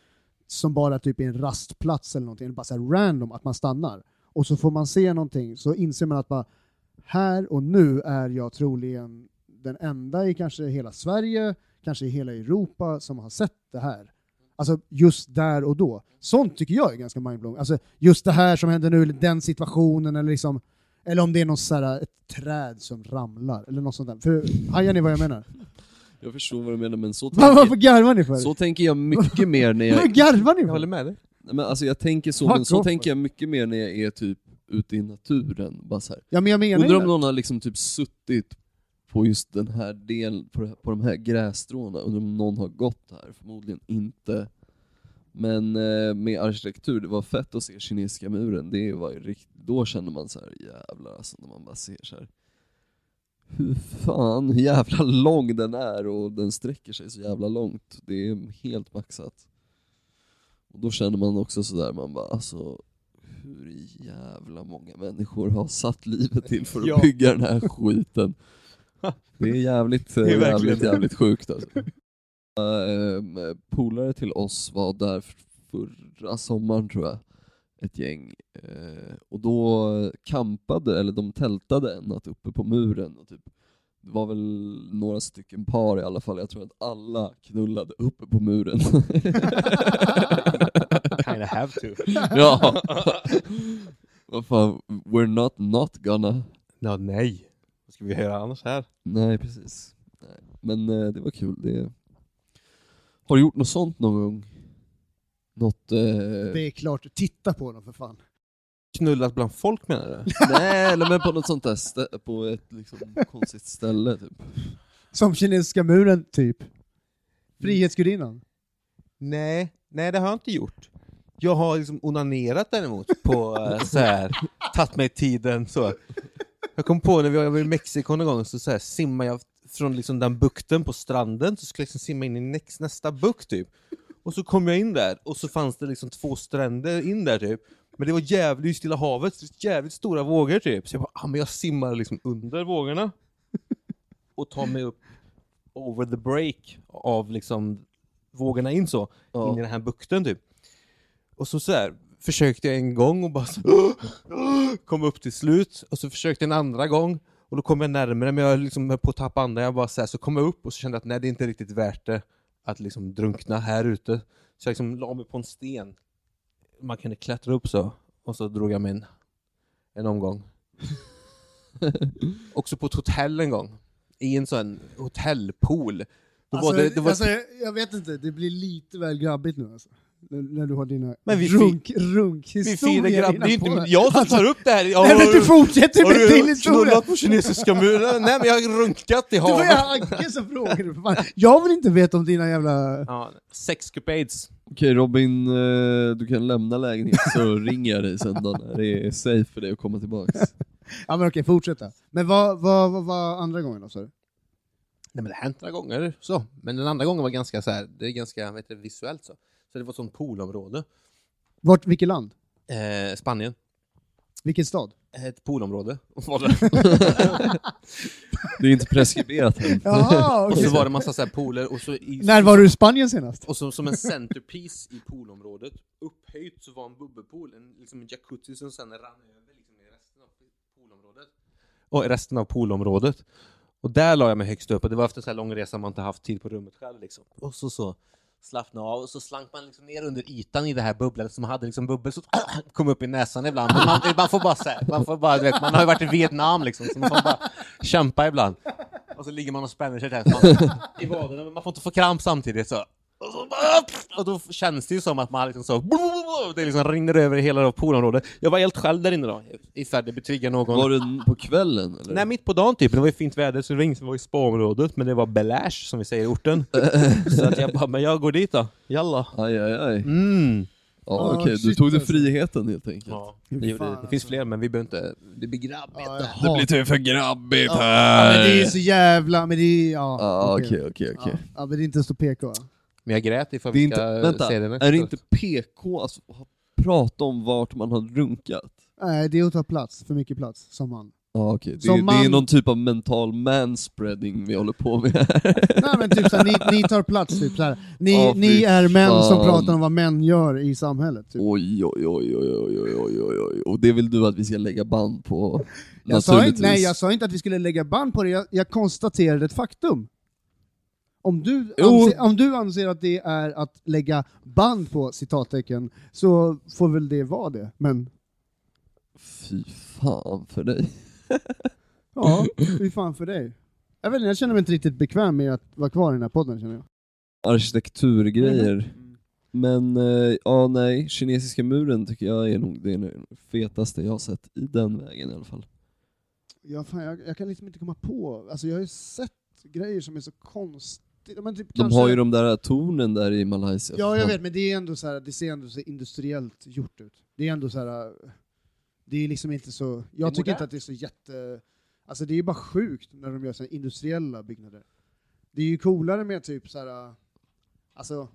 som bara typ är en rastplats eller någonting, bara så random att man stannar. Och så får man se någonting, så inser man att bara här och nu är jag troligen den enda i kanske hela Sverige, kanske i hela Europa som har sett det här. Alltså just där och då. Sånt tycker jag är ganska mindblowing. Alltså just det här som händer nu, eller den situationen, eller liksom eller om det är någon så här, ett träd som ramlar, eller något sånt där. För, hajar ni vad jag menar? Jag förstår vad du menar, men så Varför tänker, garvar ni för? så tänker jag mycket mer när jag... garvar ni Jag för? håller med dig. Men alltså jag tänker så, men så tänker jag mycket mer när jag är typ ute i naturen. Bara så här. Ja men jag menar Undrar om någon har liksom typ suttit på just den här delen, på de här grässtråna, undrar om någon har gått här, förmodligen inte. Men eh, med arkitektur, det var fett att se kinesiska muren, det var ju rikt- då kände man så här jävlar alltså, när man bara ser så här. Hur fan, hur jävla lång den är och den sträcker sig så jävla långt. Det är helt maxat. Och då känner man också sådär, man bara alltså hur jävla många människor har satt livet till för att Ja. bygga den här skiten. Det är jävligt, är jävligt, verkligen- jävligt sjukt alltså. Uh, polare till oss var där förra sommaren tror jag, ett gäng. Eh, och då campade, eller de tältade en natt uppe på muren. Och typ, det var väl några stycken par i alla fall, jag tror att alla knullade uppe på muren. Kinda have to. ja. Vad fan, we're not not gonna. Ja, nej. Vad ska vi göra annars här? Nej, precis. Nej. Men eh, det var kul. Det... Har du gjort något sånt någon gång? Något... Eh... Det är klart, titta på dem för fan. Knullat bland folk menar du? Nej, eller men på något sånt där stä- på ett liksom, konstigt ställe typ. Som kinesiska muren, typ. Frihetsgudinnan. Nej, nej det har jag inte gjort. Jag har liksom onanerat däremot på eh, så här, tagit mig tiden så. Jag kom på när vi var i Mexiko någon gång så, så här, simmade jag från liksom den bukten på stranden så skulle jag liksom simma in i näst, nästa bukt typ. Och så kom jag in där och så fanns det liksom två stränder in där typ. Men det var jävligt i Stilla havet, så det var jävligt stora vågor typ. Så jag bara, ah, men jag simmar liksom under vågorna. Och tar mig upp over the break av liksom vågorna in så, Ja. in i den här bukten typ. Och så, så här, försökte jag en gång och bara så, kom upp till slut, och så försökte jag en andra gång, och då kom jag närmare men jag liksom höll på att tappa andan, jag bara så, här, så kom jag upp och så kände jag att nej det är inte riktigt värt det att liksom drunkna här ute. Så jag liksom la mig på en sten. Man kunde klättra upp så. Och så drog jag mig en, omgång. Också på ett hotell en gång. I en sån hotellpool. Då Alltså, var det, det var alltså, jag, jag vet inte, det blir lite väl grabbigt nu alltså. När, när du har dina Men vi runk, vi runkhistorier firar grabb. Det är inte jag som tar upp det här. Jag Nej men du fortsätter har med din du historia! knullat på kinesiska muren? Nej men jag har runkat i Det var ju havet. Agge som frågade. för fan. Jag vill inte veta om dina jävla... Ja, sexcapades. Okej Robin, eh, du kan lämna lägenheten så ringer jag dig sen då när det är safe för dig att komma tillbaks. Ja men okej, fortsätta. Men vad vad- vad var andra gången då sa du? Nej men det har hänt några gånger så. Men den andra gången var ganska så här, det är ganska vet du, visuellt så. Så det var ett sånt poolområde. Vart, vilket land? Eh, Spanien. Vilken stad? Ett poolområde. Var det. Det är inte preskriberat än. Jaha, och okej. så var det massa så här pooler och så i, När var du i Spanien senast? Och så, som en centerpiece i poolområdet, upphöjt så var en bubbelpool, en, liksom en jacuzzi som sen rann över liksom i resten av poolområdet. Och i resten av poolområdet. Och där la jag mig högst upp och det var efter en så här lång resa man inte haft tid på rummet själv liksom. Och så så slappna av och så slank man liksom ner under ytan i det här bubblet som hade liksom bubbel så kom upp i näsan ibland. Men man, man får bara så här, man får bara, du vet, man har ju varit i Vietnam liksom så man får bara kämpa ibland. Och så ligger man och spänner sig där man, i vaderna men man får inte få kramp samtidigt så. Och, så bara, och då känns det ju som att man liksom så, det liksom rinner över hela det poolområdet. Jag var helt själv där inne då, i färd det betrygga någon. Var det på kvällen eller? Nej, mitt på dagen typ. Det var ju fint väder så det var ingen som var i spaområdet, men det var beläsch som vi säger i orten. så att jag bara, men jag går dit då. Jalla. Aj, aj, aj. Mm. Ja, Ah, okej, du shit, tog dig alltså. friheten helt enkelt. Ja, det, det, fan, det finns alltså. fler, men vi behöver inte... Det blir grabbigt. Ja, Det blir typ för grabbigt Ja, här! men det är så jävla... Men det är... Ja, Ja, okej, okej, okej. Ja, men det är inte så PK? Men jag grät ifall Det är vi inte, ska vänta, se det nästa. är det inte PK alltså, att prata om vart man har runkat? Nej, det är att ta plats, för mycket plats, som man. Ja okej, det, Som det är man- någon typ av mental manspreading vi håller på med här. Nej men typ såhär, ni, ni tar plats typ såhär. Ni, fy ni är män som fan. pratar om vad män gör i samhället. Typ. Oj, oj, oj, oj, oj, oj, oj, oj, oj. Och det vill du att vi ska lägga band på? Jag sa, inte, nej, jag sa inte att vi skulle lägga band på det, jag, jag konstaterade ett faktum. Om du, anser, om du anser att det är att lägga band på citattecken, så får väl det vara det. Men Fy fan för dig. ja, fy fan för dig. Jag, vet, inte, jag känner mig inte riktigt bekväm med att vara kvar i den här podden känner jag. Arkitekturgrejer. Men, eh, ja nej, kinesiska muren tycker jag är nog det fetaste jag har sett i den vägen i alla fall. Ja, fan, jag, jag kan liksom inte komma på, alltså jag har ju sett grejer som är så konstiga. Men typ De kanske- har ju de där tornen där i Malaysia. Ja, jag vet, men det är ändå så här, det ser ändå så industriellt gjort ut. Det är ändå så här, det är liksom inte så, jag tycker inte att det är så jätte, alltså det är bara sjukt när de gör så här industriella byggnader. Det är ju coolare med typ så här, alltså,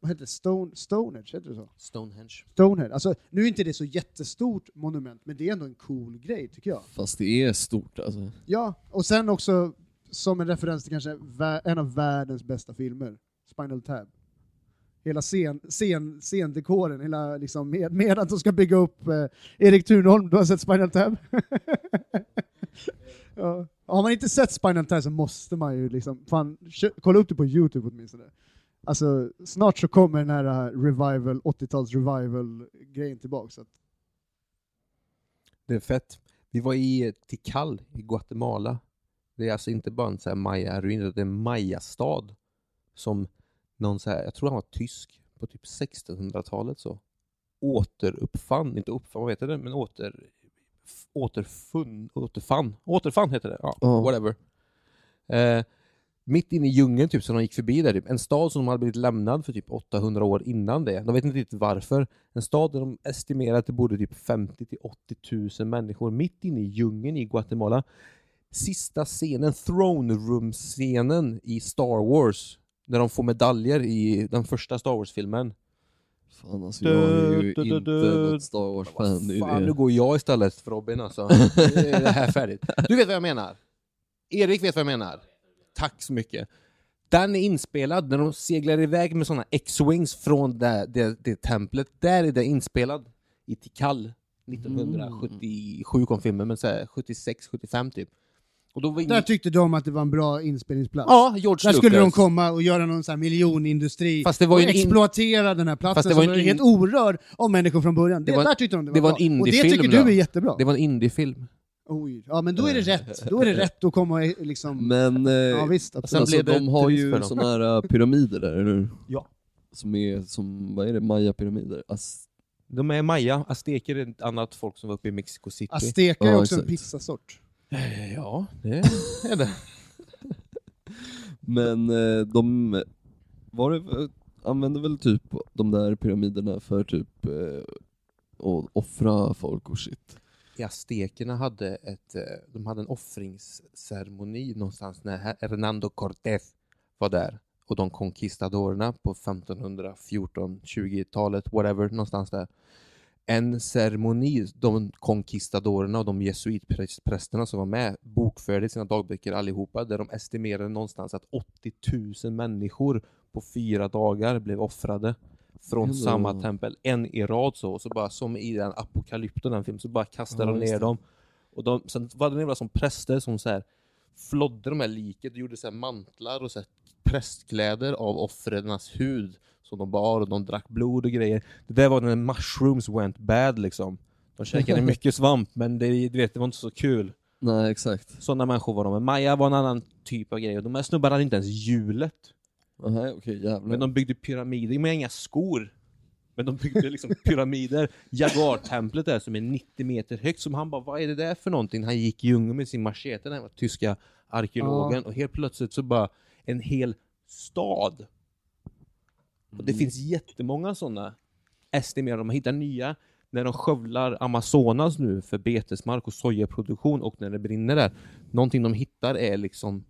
vad heter det, Stone, Stonehenge, heter det så? Stonehenge. Stonehenge, alltså nu är inte det så jättestort monument, men det är ändå en cool grej tycker jag. Fast det är stort alltså. Ja, och sen också som en referens till kanske en av världens bästa filmer, Spinal Tab. Hela scen, scen, scendekoren, hela liksom med, medan de ska bygga upp eh, Erik Thunholm, du har sett Spinal Tab? ja. Har man inte sett Spinal Tab så måste man ju liksom, fan, kolla upp det på Youtube åtminstone. Alltså, snart så kommer den här eh, revival, 80-tals revival-grejen tillbaka. Så att, Det är fett. Vi var i Tikal i Guatemala. Det är alltså inte bara en så här maya-ruin, utan det är en maya-stad. Som någon så här, jag tror han var tysk, på typ 1600-talet så. Återuppfann, inte uppfann, vad heter det, men åter... Återfunn, återfann, återfann heter det, ja, Ja. whatever. Eh, mitt inne i djungeln typ, som de gick förbi där, typ. en stad som de hade blivit lämnad för typ 800 år innan det. De vet inte riktigt varför. En stad där de estimerar att det bodde typ 50 till 80 000 människor mitt inne i djungeln i Guatemala. Sista scenen, throne room-scenen i Star Wars, när de får medaljer i den första Star Wars-filmen. Fan alltså, jag är ju Du, du, du, inte du. något Star Wars-fan. Det Fan, det. nu går jag istället för Robin alltså. Nu är det här färdigt. Du vet vad jag menar? Erik vet vad jag menar. Tack så mycket. Den är inspelad när de seglar iväg med såna X-Wings från det, det, det templet. Där är det inspelad i Tikal. 1977 kom filmen, men så här 76, 75 typ. Och då var Där ingen... tyckte de att det var en bra inspelningsplats. Ja, George Där skulle de komma och göra någon sån här miljonindustri Fast det var och en in- exploatera den här platsen Fast det var som en var in- helt orörd av människor från början. Det, Det var- där tyckte de det var, det var bra. en Och det indiefilm tycker du då. är jättebra. Det var en indiefilm. Oj. Ja, men då är det rätt. Då är det rätt att komma och liksom... Men eh, Ja visst, sen absolut. alltså, blev det de har ju såna här äh, pyramider där, eller hur? Ja. Som är som, vad är det, maya-pyramider? As- De är maya, azteker är ett annat folk som var uppe i Mexico City. Azteca är Ja, också en exakt. pizzasort. Eh, Ja, det är det. Men eh, de var det, använde väl typ de där pyramiderna för typ eh, att offra folk och shit. Aztekerna hade, ett, de hade en offringsceremoni någonstans när Hernando Cortés var där. Och de conquistadorerna på 1514, 20-talet, whatever, någonstans där. En ceremoni, de conquistadorerna och de jesuitprästerna som var med bokförde i sina dagböcker allihopa, där de estimerade någonstans att 80 000 människor på fyra dagar blev offrade från Ändå. samma tempel, en i rad så, och så bara som i den apokalypten, den filmen, så bara kastade Ja, de ner dem. Och de, sen var det några som präster som så här flodde de här liket och gjorde så mantlar och så prästkläder av offrens hud som de bar och de drack blod och grejer. Det där var när mushrooms went bad liksom. De käkade mycket svamp men det, du vet, det var inte så kul. Nej exakt. Sådana människor var de. Men Maja var en annan typ av grej. Och de här snubbarna hade inte ens hjulet. Nej okej jävlar. Men de byggde pyramider med inga skor. Men de byggde liksom pyramider. Jaguar-templet där som är 90 meter högt. Som han bara, vad är det där för någonting? Han gick i djungeln med sin machete, den här tyska arkeologen. Och helt plötsligt så bara en hel stad. Och det finns jättemånga sådana estimerade. De hittar nya när de skövlar Amazonas nu för betesmark och sojaproduktion och när det brinner där. Någonting de hittar är liksom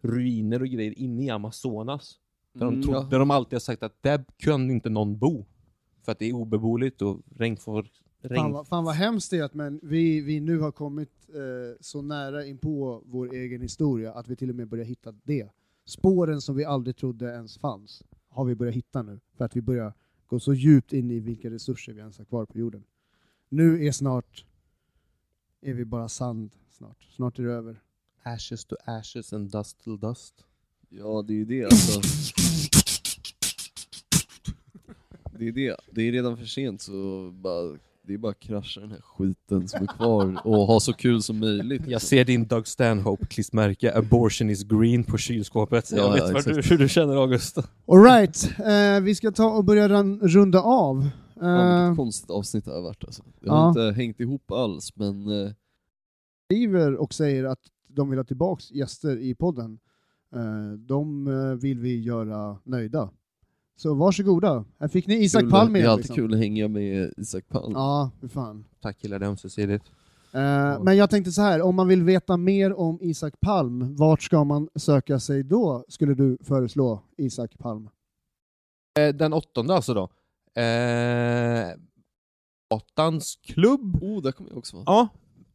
ruiner och grejer inne i Amazonas. Där, de, Mm, tog, ja. där de alltid har sagt att där kan inte någon bo. För att det är obeboeligt och regn får... Regn. Fan vad, fan vad hemskt det är att men vi, vi nu har kommit eh, så nära in på vår egen historia att vi till och med börjar hitta det. Spåren som vi aldrig trodde ens fanns har vi börjat hitta nu, för att vi börjar gå så djupt in i vilka resurser vi ens har kvar på jorden. Nu är snart, är vi bara sand snart. Snart är det över. Ashes to ashes and dust till dust. Ja det är ju det alltså. Det är det. Det är redan för sent så bara, det är bara att krascha den här skiten som är kvar och ha så kul som möjligt. Jag ser din Doug Stanhope-klistermärke, abortion is green, på kylskåpet. Ja, jag vet ja, vad du, exakt. hur du känner August. Alright, eh, vi ska ta och börja runda av. Eh, vilket konstigt avsnitt det har varit alltså. Det har Ja. inte hängt ihop alls men eh, skriver och säger att de vill ha tillbaks gäster i podden. Eh, De eh, vill vi göra nöjda. Så varsågoda, här fick ni Isak kul, Palm det är alltid Liksom. kul att hänga med Isak Palm. Ja, för fan. Tack killar, det är ömsesidigt. Eh, Men jag tänkte så här, om man vill veta mer om Isak Palm, vart ska man söka sig då, skulle du föreslå Isak Palm? Eh, Den åttonde alltså då. Eh, Gatans klubb. Oh, där kommer jag också vara. Ja,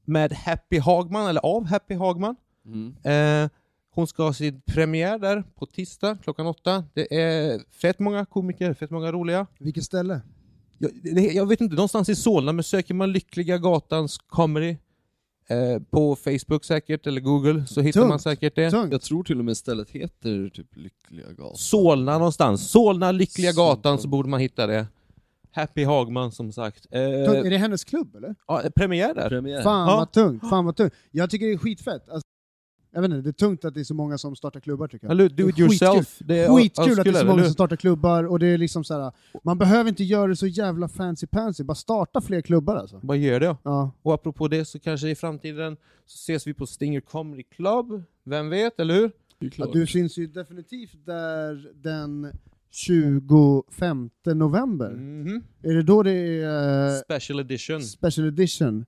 med Happy Hagman, eller av Happy Hagman. Mm. Eh, hon ska ha sin premiär där på tisdag klockan åtta. Det är fett många komiker, fett många roliga. Vilket ställe? Jag, det, jag vet inte, någonstans i Solna, men söker man Lyckliga Gatans comedy eh, på Facebook säkert, eller Google, så hittar Tungt. man säkert det. Tungt. Jag tror till och med stället heter typ Lyckliga gatan. Solna någonstans. Solna, Lyckliga. Gatan, så borde man hitta det. Happy Hagman som sagt. Eh, Tungt. Är det hennes klubb eller? ja, premiär där. Premiär. Fan Ja. vad tungt, fan vad tungt. Jag tycker det är skitfett. Alltså, jag vet inte, det är tungt att det är så många som startar klubbar tycker jag. Eller do Det it är yourself. Det är Skitkul att det är så många som startar klubbar, och det är liksom så här, man behöver inte göra det så jävla fancy pansy, bara starta fler klubbar alltså. Bara gör det. Ja. Och apropå det så kanske i framtiden så ses vi på Stinger Comedy Club. Vem vet, eller hur? Ja, du syns ju definitivt där den 25 november. Mhm. Är det då det är eh, Special edition. special edition?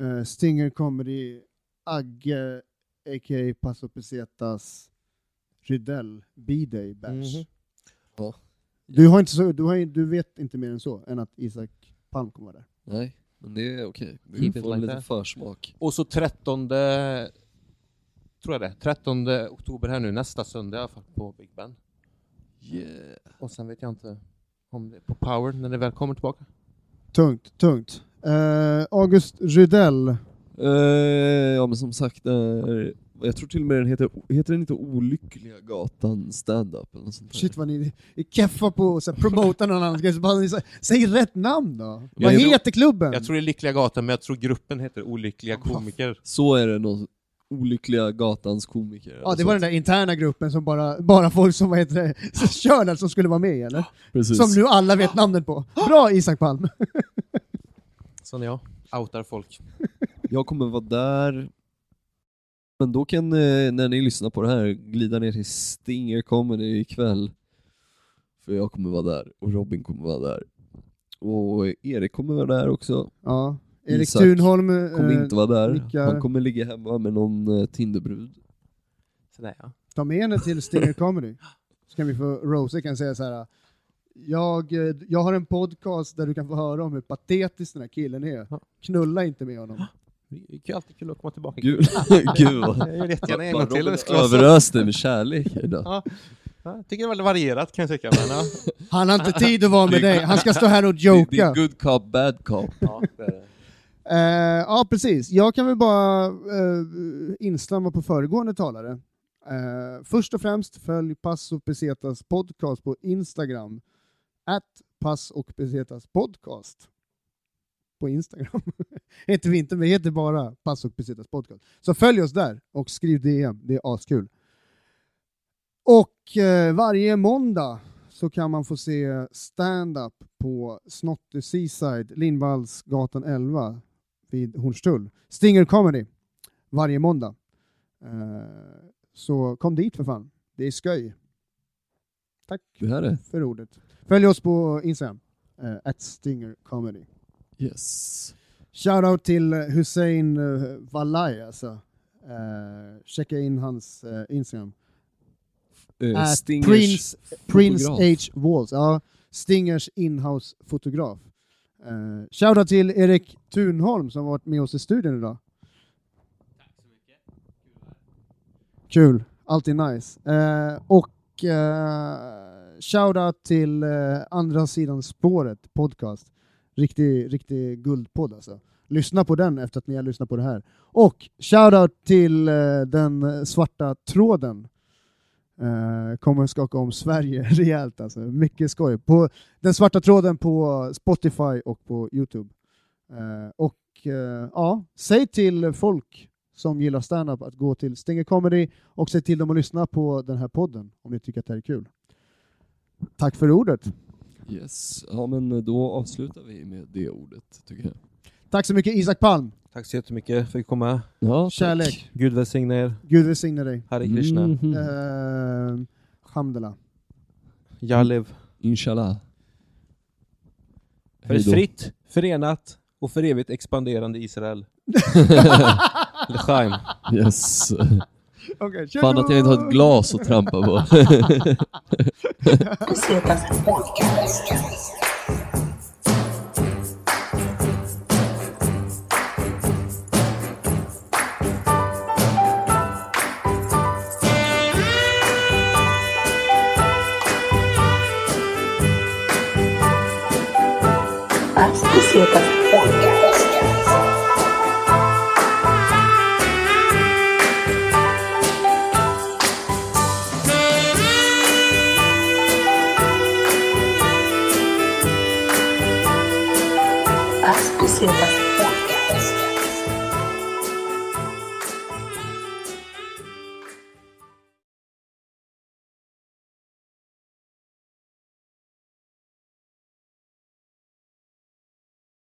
Eh, Stinger Comedy, Agge, a.k.a. Paso Pesetas, Rydell, B-Day Bash. Mhm. Ja. Du, har inte så, du, har, du vet inte mer än så, än att Isak Palm kommer vara där. Nej, men det är okej. Vi Keep får en liten försmak. Och så 13... Tror jag det. 13 oktober här nu, nästa söndag i alla fall, på Big Ben. Yeah. Och sen vet jag inte om det är på Power när det väl kommer tillbaka. Tungt, tungt. Eh, August Rydell, Eh, ja men som sagt, eh, jag tror till och med den heter, heter den inte Olyckliga gatan standup eller något sånt där? Shit vad ni är keffa på att promota någon annan grej, så bara Säg rätt namn då! Jag vad tror- heter klubben? Jag tror det är Lyckliga Gatan, men jag tror gruppen heter Olyckliga Komiker. Så är det nog, Olyckliga gatans komiker. Ja, det var den där interna gruppen som bara, bara folk som vad heter det, kör där som skulle vara med eller? Precis. Som nu alla vet namnet på. Bra Isak Palm! Sån är jag. Outar folk. Jag kommer vara där, men då kan, eh, när ni lyssnar på det här, glida ner till Stinger Comedy ikväll. För jag kommer vara där, och Robin kommer vara där. Och Erik kommer vara där också. Ja. Erik Isak Thunholm Kommer eh, inte vara där. nickar. Han kommer ligga hemma med någon eh, Tinderbrud. Sådär ja. ta med henne till Stinger Comedy. Så kan vi få, Rose kan säga så här. Jag, jag har en podcast där du kan få höra om hur patetisk den här killen är. Knulla inte med honom. Det är alltid kul att komma tillbaka. Gud, Gud vad... Jag gör jättegärna en Bara gång till. så. överöste med kärlek idag. Ja. Ja, Jag tycker det är väldigt varierat kan jag tycka. Men, ja. Han har inte tid att vara med dig, han ska stå här och Det, det är joka. good cop, bad cop. Ja, det det. Eh, ja, precis. Jag kan väl bara uh, instämma på föregående talare. Eh, först och främst följ Pass och Pesetas podcast på Instagram. At Pass och Pesetas podcast. På Instagram. heter vi inte, men heter bara Pass och Pesetas podcast. Så följ oss där och skriv DM, det är askul. Och eh, varje måndag så kan man få se stand-up på Snotty Seaside, Lindvallsgatan 11 vid Hornstull. Stinger Comedy varje måndag. Eh, så kom dit för fan. Det är sköj. Tack Det här är... för ordet. Följ oss på Instagram, eh, at Stinger Comedy. Yes. Shoutout till Hussein uh, Valai alltså. Eh, checka in hans eh, Instagram. Eh, At Stingers Prince, Prince. H. Walls. Ja, Stingers inhouse-fotograf. Uh, Shoutout till Erik Thunholm som varit med oss i studion idag. Kul, alltid nice. Eh, och uh, shoutout till eh, Andra sidan spåret podcast. Riktig, riktig guldpodd alltså. Lyssna på den efter att ni har lyssnat på det här. Och shoutout till eh, den svarta tråden. Eh, kommer skaka om Sverige rejält alltså. Mycket skoj. På den svarta tråden på Spotify och på Youtube. Eh, och eh, ja, säg till folk som gillar stand-up att gå till Stinger Comedy och säg till dem att lyssna på den här podden om ni tycker att det här är kul. Tack för ordet. Yes. Ja men då avslutar vi med det ordet, tycker jag. Tack så mycket Isak Palm. Tack så jättemycket för att jag fick komma. Ja, tack. Kärlek. Gud välsigne er. Gud välsigne dig. Hare Krishna. Mhm. Uh, Hamdala. Jalev. Inshallah. För ett fritt, förenat och för evigt expanderande Israel. L'chaim. Yes. Okay, Fan att jag inte har ett glas att trampa på. As Podcast.